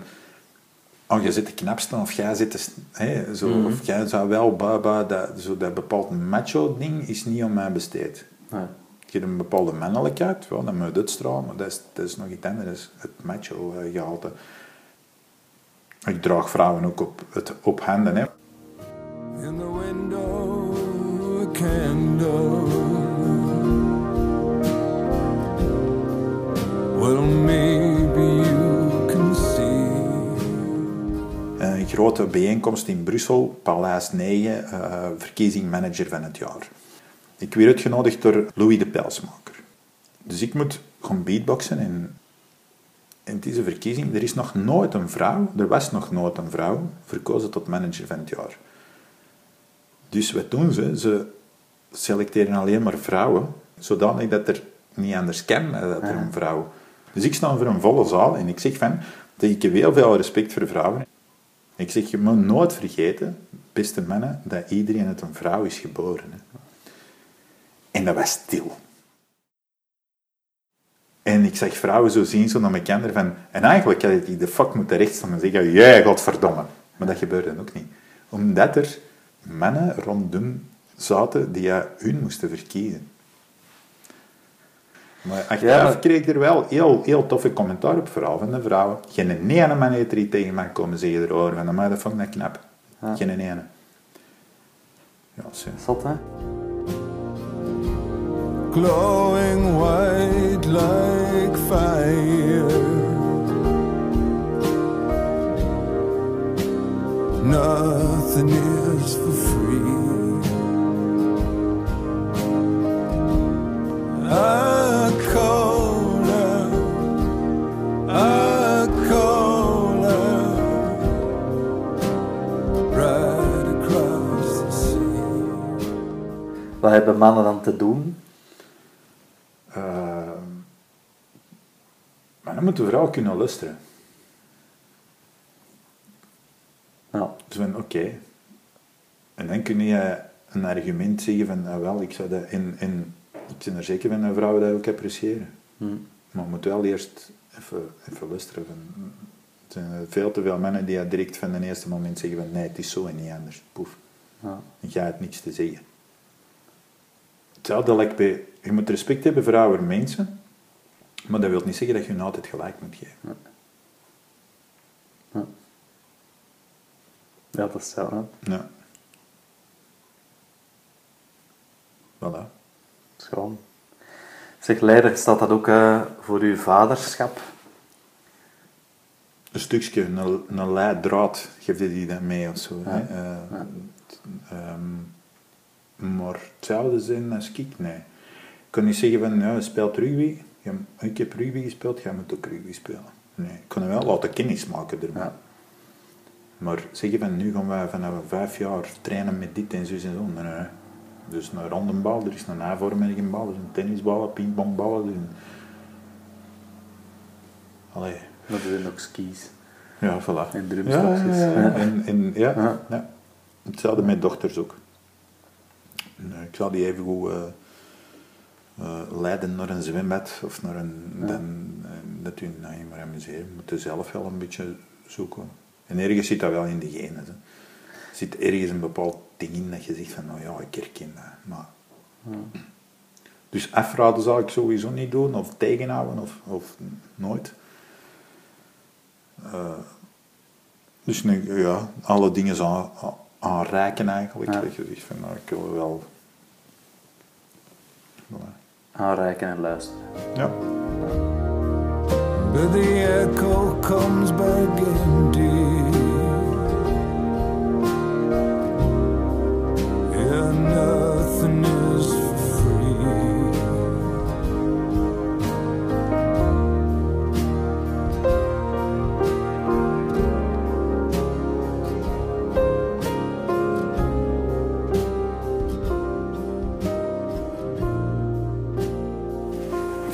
oh, jij zit de knapste, of jij zit de, hè, zo, of jij zou wel, baba, dat, zo dat bepaald macho-ding is niet om mij besteed. Ja. Je hebt een bepaalde mannelijkheid, wel, dan moet stralen, maar dat is, dat is nog iets anders, het macho-gehalte. Ik draag vrouwen ook op, het, op handen, hè. In the window, a candle. Well, maybe you can see. Een grote bijeenkomst in Brussel, Paleis 9, eh, verkiezing manager van het jaar. Ik werd uitgenodigd door Louis de Pelsmaker. Dus ik moet gaan beatboxen en, en het is een verkiezing. Er is nog nooit een vrouw, er was nog nooit een vrouw, verkozen tot manager van het jaar. Dus wat doen ze? Ze selecteren alleen maar vrouwen, zodanig dat er niet anders kan dan dat er een vrouw... Dus ik sta voor een volle zaal en ik zeg van, dat ik heb heel veel respect voor vrouwen. Ik zeg, je moet nooit vergeten, beste mannen, dat iedereen uit een vrouw is geboren. Hè. En dat was stil. En ik zag vrouwen zo zien, zo naar elkaar van... En eigenlijk had ik de fuck moeten rechtstaan en zeggen, jij, godverdomme. Maar dat gebeurde ook niet. Omdat er mannen rondom zaten die hun moesten verkiezen. Maar achteraf Ja, maar- kreeg ik er wel heel, heel toffe commentaar op, vooral van de vrouwen. Geen ene man heeft er tegen mij komen zeggen erover. Van, maar dat vond ik net knap. Ja. Geen ene. Ja, zo. Zot, hè? glowing white like fire. Nothing is for free. A cola, a cola, right across the sea. Wat hebben mannen dan te doen moet vrouw kunnen luisteren. Ja. Dus oké. En dan kun je een argument zeggen van, ah, wel, ik zou dat... En, en ik ben er zeker van dat vrouwen dat ook appreciëren. Hm. Maar je moet wel eerst even, even luisteren. Van, er zijn veel te veel mannen die direct van het eerste moment zeggen van, nee, het is zo en niet anders. Poef. Ja. Jij hebt niks te zeggen. Hetzelfde lijkt bij... Je moet respect hebben voor oude mensen, maar dat wil niet zeggen dat je hun altijd gelijk moet geven. Ja, dat is zo. Hè. Ja. Voilà. Schoon. Zeg, leider, staat dat ook eh, voor uw vaderschap? Een stukje, een, een leidraad, geeft die dat mee of zo. Ja. Hè? Eh, Ja. t- ehm, maar hetzelfde zijn als ik, nee. Ik kan niet zeggen van, ja, je speelt rugby. Ja, ik heb rugby gespeeld, jij moet ook rugby spelen. Nee, ik kan hem wel laten kennis maken ermee. Ja. Maar zeggen van, nu gaan wij vanaf vijf jaar trainen met dit en zo en zo. Nee, nee. Dus een rondenbal, er is een A-vormige bal, er is een tennisbal, een pingpongbal. er is een- Allee, Dat doen ook skis. ja, voilà. En drumstokjes. ja, ja. Ja. En, en, ja, Ja. Hetzelfde met dochters ook. Ik zal die even goed eh, leiden naar een zwembad of naar een... Ja. Dan, eh, dat u nou, je maar amuseren. Je moet er zelf wel een beetje zoeken. En ergens zit dat wel in de genen. hè. Er zit ergens een bepaald ding in dat je zegt van, nou ja, ik herken dat. Maar... Dus afraden zou ik sowieso niet doen, of tegenhouden, of, of nooit. Eh, dus nee, ja, alle dingen aan, aan- aanreiken eigenlijk. Ja. Dat je zegt van, nou, ik wil wel... Voilà. Aanreiken en luisteren. Ja. But the echo comes back empty. Yeah, nothing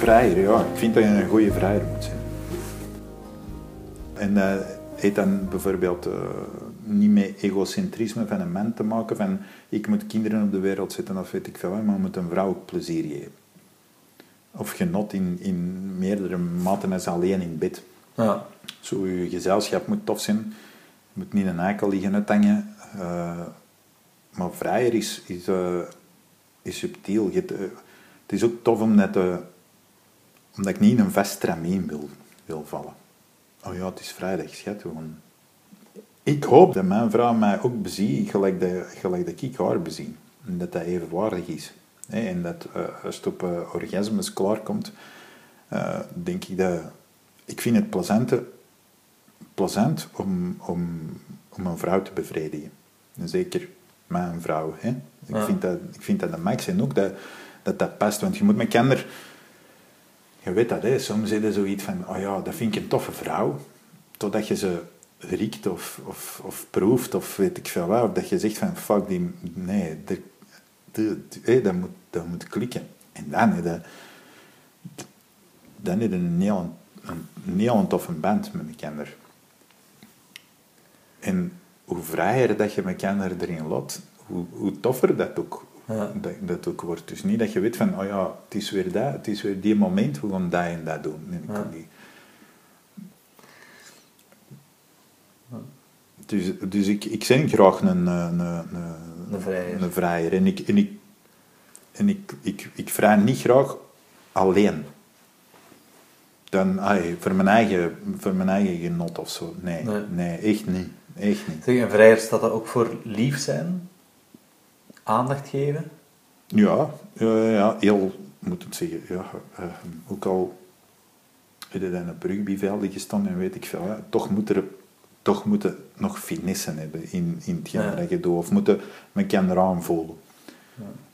Vrijer, ja. Ik vind dat je een goede vrijer moet zijn. En dat heeft dan bijvoorbeeld eh, niet met egocentrisme van een man te maken, van ik moet kinderen op de wereld zetten of weet ik veel maar moet een vrouw ook plezier geven. Of genot in, in meerdere maten als alleen in bed. Ja. Zo, je gezelschap moet tof zijn. Je moet niet een eikel liggen uithangen. Eh, maar vrijer is, is, eh, is subtiel. Eh, het is ook tof omdat, eh, omdat ik niet in een vast stramien wil, wil vallen. Oh ja, het is vrijdag, schat. Gewoon. Ik hoop dat mijn vrouw mij ook beziet gelijk dat, gelijk dat ik haar bezie. En dat dat evenwaardig is. En dat eh, als het op eh, orgasmes klaarkomt, eh, denk ik dat... Ik vind het plezante, plezant om, om, om een vrouw te bevredigen. En zeker mijn vrouw. Hè. Ik, Ja. vind dat, ik vind dat de max en ook dat, dat dat past. Want je moet met kinder... Je weet dat, hè. soms is er zoiets van... Oh ja, dat vind ik een toffe vrouw. Totdat je ze riekt of, of, of proeft of weet ik veel wat. Of dat je zegt van... Fuck, die... Nee, dat, moet, dat moet klikken. En dan, hè, dat, dan is het een heel, een, een heel toffe band met elkaar. En hoe vrijer dat je elkaar erin laat, hoe, hoe toffer dat ook, Ja. dat, dat ook wordt. Dus niet dat je weet van, oh ja, het is weer dat, het is weer die moment, we gaan dat en dat doen. Ja. kan niet. Dus, dus ik, ik ben graag een, een, een, Een vrijer. een vrijer. En ik, en ik, en ik, ik, ik vrij niet graag alleen. Dan, ai, voor, mijn eigen, voor mijn eigen genot of zo. Nee, Nee. nee. echt niet. Echt niet. Zeg, een vrijer staat dat ook voor lief zijn? Aandacht geven? Ja, ja, ja heel, moet het zeggen. Ja, eh, ook al heb je dan op rugbyvelden gestaan en weet ik veel, hè, toch moet er toch moeten nog finesse hebben in, in hetgeen Ja. dat je doet. Of moeten met elkaar aanvoelen.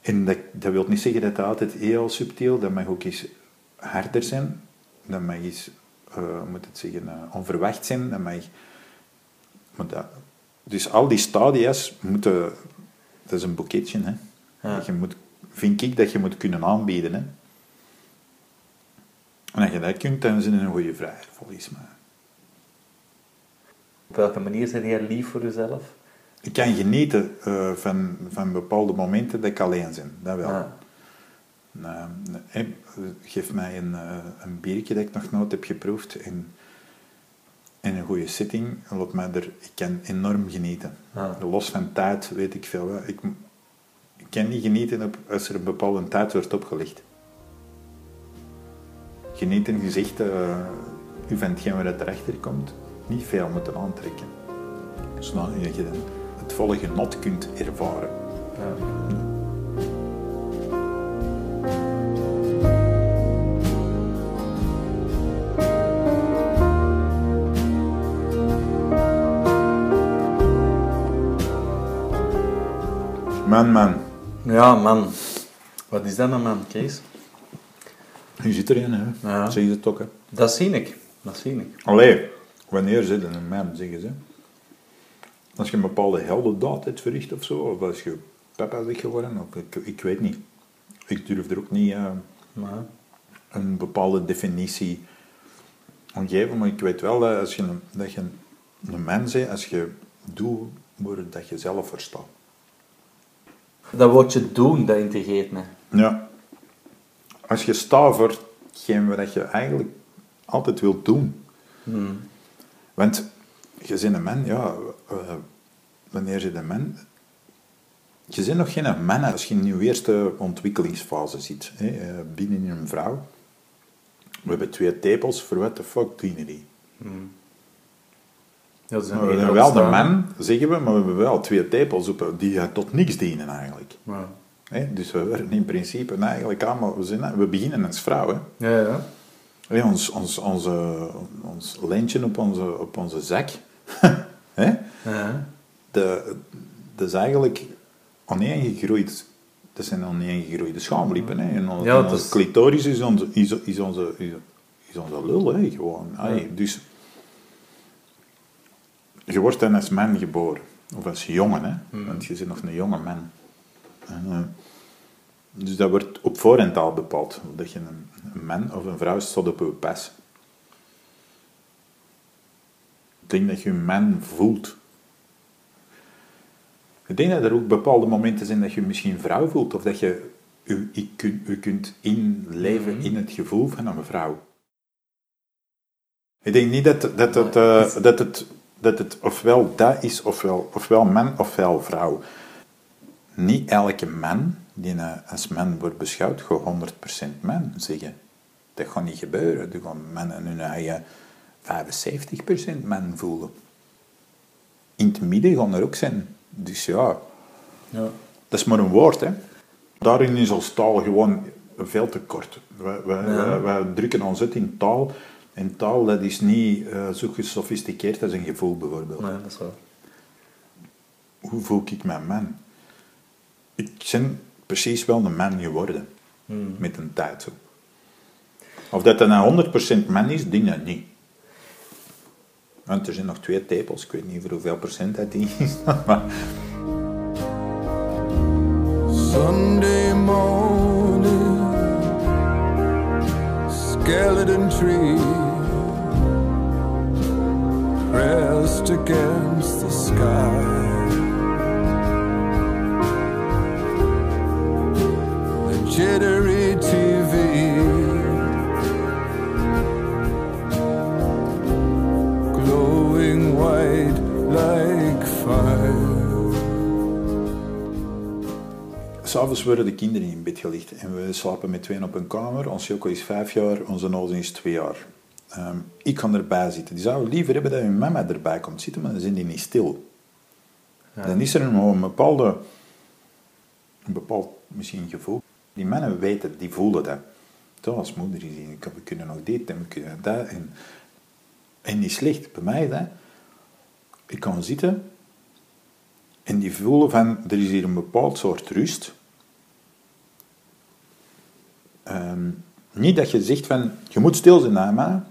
En dat, dat wil niet zeggen dat dat altijd heel subtiel, dat mag ook eens harder zijn. Dat mag eens, eh, moet het zeggen, eh, onverwacht zijn. Dat mag, maar dat, dus al die stadia's moeten, dat is een boeketje, hè. Ja. Je moet vind ik dat je moet kunnen aanbieden. Hè. En als je dat kunt, dan zijn een goede vrijer, volgens mij. Op welke manier ben jij lief voor jezelf? Ik kan genieten eh, van, van bepaalde momenten dat ik alleen ben, dat wel. Ja. Eh, eh, geef mij een, een biertje dat ik nog nooit heb geproefd en, en een goede sitting. Laat mij er, ik kan enorm genieten. Ja. Los van tijd weet ik veel. Ik, ik kan niet genieten op, als er een bepaalde tijd wordt opgelegd. Genieten, zegt, eh u van hetgeen waar het erachter komt, niet veel moeten aantrekken. Zodat je het volle genot kunt ervaren. Ja. Man, man. ja, man. Wat is dat nou, man, Kees? Je zit erin, hè? Ja. Zeg je het ook, hè? Dat zie ik. Dat zie ik. Allee, wanneer zit een man, zeggen ze? Als je een bepaalde heldendaad hebt verricht of zo, of als je papa bent geworden, of ik, ik weet niet. Ik durf er ook niet eh, Maar, een bepaalde definitie aan geven, maar ik weet wel dat, als je een, dat je een man bent, als je doet wordt dat je zelf verstaat. Dat woordje doen, dat integreert me. Ja. Als je staat voor hetgeen wat je eigenlijk altijd wilt doen. Hmm. Want je bent een man, ja, eh, wanneer je een man... Je bent nog geen man als je in je eerste ontwikkelingsfase zit, hè, eh, binnen een vrouw. We hebben twee tepels, voor wat de fuck dienen die? Dat is een Maar we zijn wel de man, zeggen we, maar we hebben wel twee tepels op, die tot niks dienen eigenlijk. Ja. Dus we werden in principe eigenlijk allemaal... We, zijn, we beginnen als vrouw, hè. Ja, ja. Ons, ons, onze, ons lintje op onze, op onze zak. ja. De, dat is eigenlijk aaneengegroeid. Dat zijn aaneengegroeide schaamlippen. Hè? En onze, Ja, dat is- clitoris is onze, is, is onze, is, onze lul, hè? gewoon. Ai, Dus je wordt dan als man geboren. Of als jongen, hè? want je bent nog een jonge man. En, eh, dus dat wordt op voorhand al bepaald. Dat je een, een man of een vrouw staat op je pas. Ik denk dat je een man voelt. Ik denk dat er ook bepaalde momenten zijn dat je misschien vrouw voelt. Of dat je u, u, kunt, u kunt inleven in het gevoel van een vrouw. Ik denk niet dat, dat, het, eh, dat, het, dat het ofwel dat is, ofwel, ofwel man ofwel vrouw. Niet elke man die als man wordt beschouwd, gaat 100% man zeggen. Dat gaat niet gebeuren. Er gaan mannen hun eigen 75% man voelen. In het midden gaan er ook zijn. Dus ja, ja. dat is maar een woord, hè. Daarin is ons taal gewoon veel te kort. Ja. wij drukken ons uit in taal. En taal, dat is niet eh, zo gesofisticeerd als een gevoel, bijvoorbeeld. Nee, dat is wel. Hoe voel ik mijn man? Ik ben precies wel een man geworden. Met een tijd. Of dat dat nou 100% man is, denk ik niet. Want er zijn nog twee tepels. Ik weet niet voor hoeveel procent dat die is. maar Sunday morning, skeleton tree pressed against the sky. The jittery S'avonds worden de kinderen in bed gelegd en we slapen met tweeën op een kamer. Ons Joko is vijf jaar, onze Nozen is twee jaar. Ehm, ik kan erbij zitten. Die zouden liever hebben dat hun mama erbij komt zitten, maar dan zijn die niet stil. Dan is er een, een bepaalde, een bepaald misschien gevoel. Die mannen weten, die voelen dat. Zo als moeder is we kunnen nog dit en we kunnen dat. En, en niet slecht, bij mij dat. Ik kan zitten en die voelen van, er is hier een bepaald soort rust. Ehm, niet dat je zegt van, je moet stil zijn, hè, maar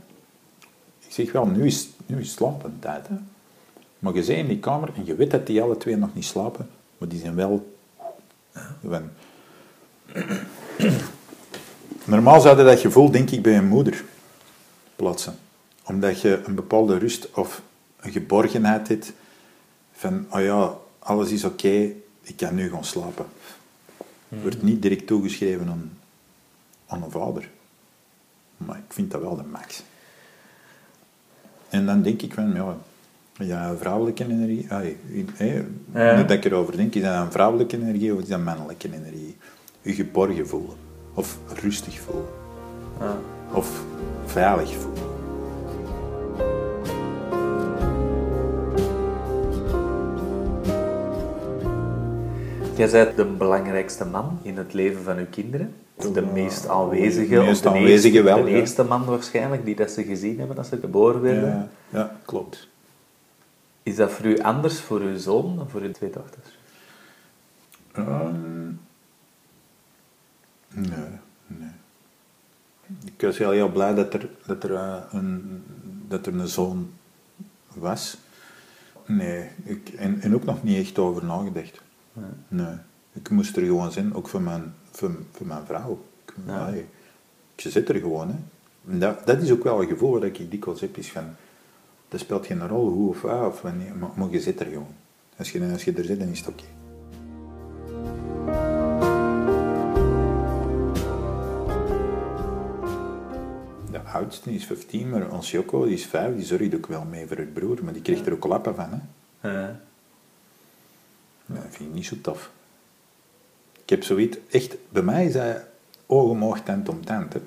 ik zeg wel, nu is, nu is slapentijd. Hè. Maar je bent in die kamer en je weet dat die alle twee nog niet slapen, maar die zijn wel... Van, Normaal zou je dat gevoel, denk ik, bij een moeder plaatsen. Omdat je een bepaalde rust of een geborgenheid hebt van, oh ja, alles is oké, ik kan nu gaan slapen. Wordt niet direct toegeschreven aan, een vader. Maar ik vind dat wel de max. En dan denk ik van, ja, ja vrouwelijke energie, ah, hey, Ja. nu dat ik erover denk, is dat een vrouwelijke energie of is dat mannelijke energie? Je geborgen voelen, of rustig voelen, Ja. of veilig voelen. Jij bent de belangrijkste man in het leven van uw kinderen. De meest aanwezige. de of meest de aanwezige eerste, wel, De ja. eerste man waarschijnlijk die dat ze gezien hebben als ze geboren werden. Ja, ja, klopt. Is dat voor u anders voor uw zoon dan voor uw twee dochters? Ehm, nee, nee. Ik was heel, heel blij dat er, dat, er, eh, een, dat er een zoon was. Nee, ik, en, en ook nog niet echt over nagedacht. Nee. Ik moest er gewoon zijn, ook voor mijn, voor, voor mijn vrouw. Ik, Ja. ja, je zit er gewoon. Hè. Dat, dat is ook wel een gevoel wat ik dikwijls heb, is van... Dat speelt geen rol, hoe of waar, of wanneer, maar, maar je zit er gewoon. Als je, als je er zit, dan is het oké. De oudste is 15, maar ons Joko die is 5, die zorgt ook wel mee voor haar broer, maar die kreeg er ook lappen van. Hè. Ja. Dat vind ik niet zo tof. Ik heb zoiets, echt, bij mij is dat oog om oog, tent om tent. Hè.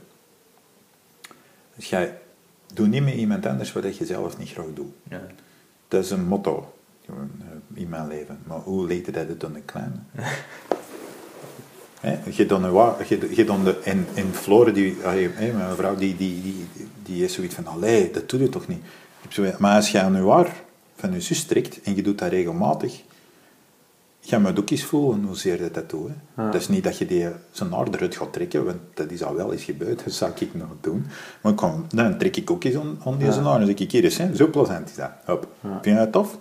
Dus jij, doe niet met iemand anders wat je zelf niet graag doet. Ja. Dat is een motto eh, in mijn leven. Maar hoe leed dat uit aan de kleine? Hè, Je dan een dan de, en, en Flore, die, hè, mijn vrouw, die, die, die, die is zoiets van, allee, dat doe je toch niet? Maar als je je waar van je zus trekt en je doet dat regelmatig, ga je ook eens voelen hoezeer dat dat doet. Hè. Dat is niet dat je die zijn haar eruit gaat trekken, want dat is al wel eens gebeurd, dat zou ik nog doen. Maar kan, dan trek ik ook eens aan, aan die zijn haar en zeg ik, hier eens, hè, zo plezant is dat. Hop. Vind je dat tof?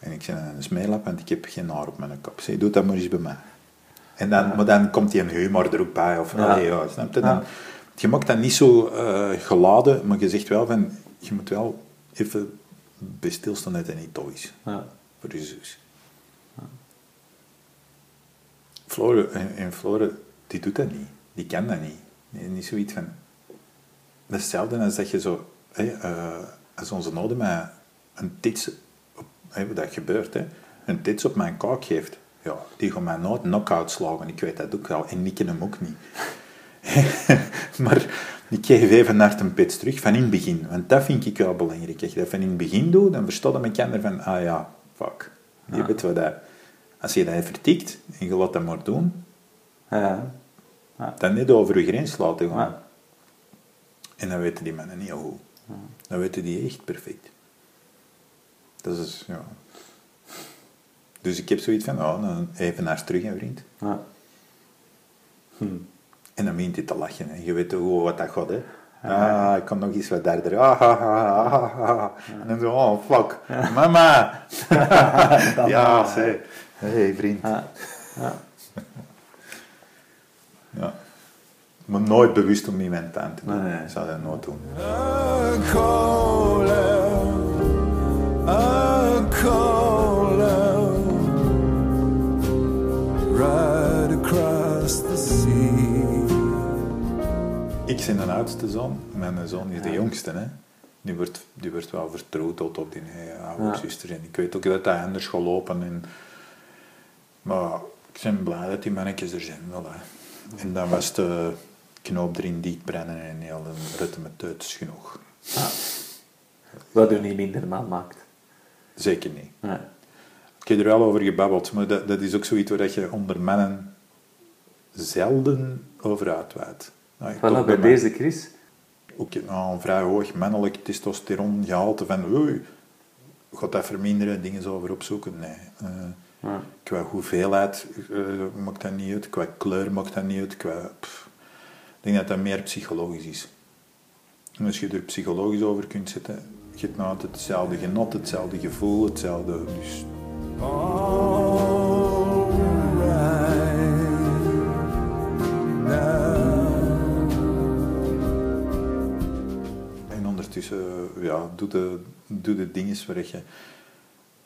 En ik zei, een smeelap, want ik heb geen haar op mijn kop. Zeg, doe dat maar eens bij mij. En dan, Maar dan komt die een humor er ook bij. Of, Ja. allee, ja, snap je? Dan, Je maakt dat niet zo eh, geladen, maar je zegt wel van, je moet wel even bij stilstaan dat het niet tof is. Ja. Voor je zus. Flore, en, en Flore, die doet dat niet. Die kan dat niet. Nee, niet zoiets van... Dat is hetzelfde als dat je zo... Eh, als onze oude mij een tits... Op, dat gebeurt, hè. Een tits op mijn kaak geeft. Ja, die gaat mij nooit knock-out slagen. Ik weet dat ook wel. En ik ken hem ook niet. maar ik geef even naar een pits terug, van in het begin. Want dat vind ik wel belangrijk. Als je dat van in het begin doet, dan verstaat je elkaar van... Ah ja, fuck. Je weet wat dat... Als je dat vertikt en je laat dat maar doen, Ja. dan niet over je grens laten gaan. Ja. En dan weten die mannen niet hoe. Dan weten die echt perfect. Dat is, ja... Dus ik heb zoiets van, oh, dan even naar terug, hè, vriend. Ja. En dan begint hij te lachen. Hè. Je weet hoe wat dat gaat, hè. Ah, ik kan nog eens wat daarder. Ah, ah, ah, ah, ah. En dan zo, oh, fuck. Mama. ja, zeg. Hé, hey, vriend. Ja. Ja. Ja. Maar nooit bewust om iemand aan te doen. Nee, nee. Ik zou dat nooit doen. I call out, I call out, right across the sea. Ik ben de oudste zoon. Mijn zoon is de jongste. Hè. Die, wordt, die wordt wel vertrouwd op die eh, oude Ja. zuster. En ik weet ook dat hij anders gaat lopen. En, maar ik ben blij dat die mannetjes er zijn. Wel, hè. En dan was de knoop erin dichtbrennen en heel een rutte met teut is genoeg. Wat u niet minder man maakt. Zeker niet. Ja. Ik heb er wel over gebabbeld, maar dat, dat is ook zoiets waar dat je onder mannen zelden over uitwaait. Nou, Voilà, bij mij- deze Chris. ook nou, een vrij hoog mannelijk testosterongehalte van oei, gaat dat verminderen, dingen zo over opzoeken? Nee. Eh, Qua hoeveelheid uh, maakt dat niet uit, qua kleur maakt dat niet uit. Qua. Ik denk dat dat meer psychologisch is. En als je er psychologisch over kunt zitten, je hebt nou altijd hetzelfde genot, hetzelfde gevoel, hetzelfde. Dus... En ondertussen ja, doe, de, doe de dingen waar je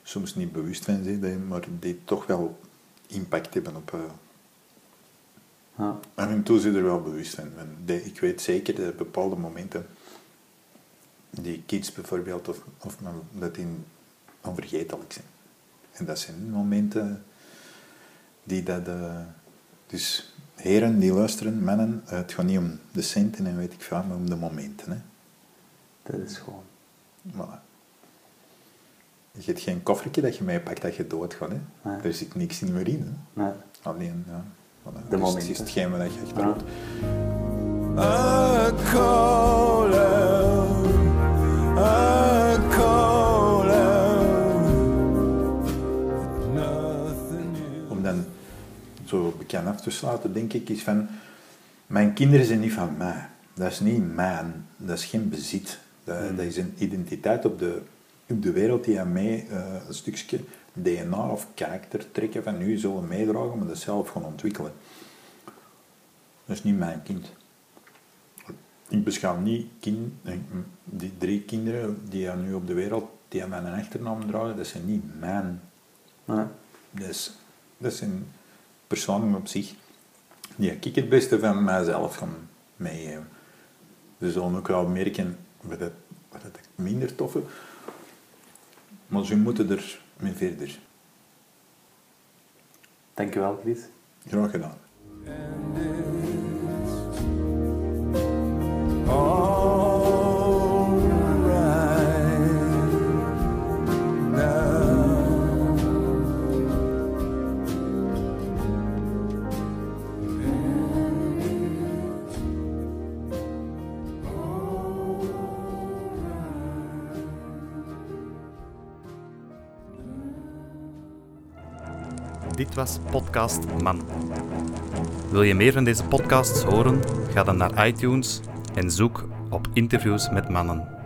soms niet bewust van bent, maar die toch wel impact hebben op... Uh, Ja. en in toe zit er wel bewust van. Ik weet zeker dat bepaalde momenten, die kids bijvoorbeeld, of, of dat die onvergetelijk zijn. En dat zijn momenten die dat... eh, dus heren die luisteren, mannen, eh, het gaat niet om de centen en weet ik veel, maar om de momenten. Hè. Dat is gewoon... Voilà. Je hebt geen koffertje dat je meepakt dat je doodgaat. Hè. Nee. Er zit niks in meer in. Hè. Nee. Alleen, ja. De het is hetgeen wat je echt doet. Om dan zo bekend af te sluiten, denk ik, is van... Mijn kinderen zijn niet van mij. Dat is niet mijn. Dat is geen bezit. Dat, Hmm. dat is een identiteit op de, op de wereld die aan mij eh, een stukje DNA of karakter trekken van nu zullen meedragen, maar dat zelf gaan ontwikkelen. Dat is niet mijn kind. Ik beschouw niet kind, eh, die drie kinderen die aan nu op de wereld, die aan mijn achternaam dragen, dat zijn niet mijn Nee. dus dat zijn personen op zich die ik het beste van mijzelf ga meegeven. Ze zullen ook wel merken wat, het, wat het ik minder tof vind. Maar ze moeten er mee verder. Dankjewel, Chris. Graag gedaan. Was Podcast Man. Wil je meer van deze podcasts horen? Ga dan naar iTunes en zoek op interviews met mannen.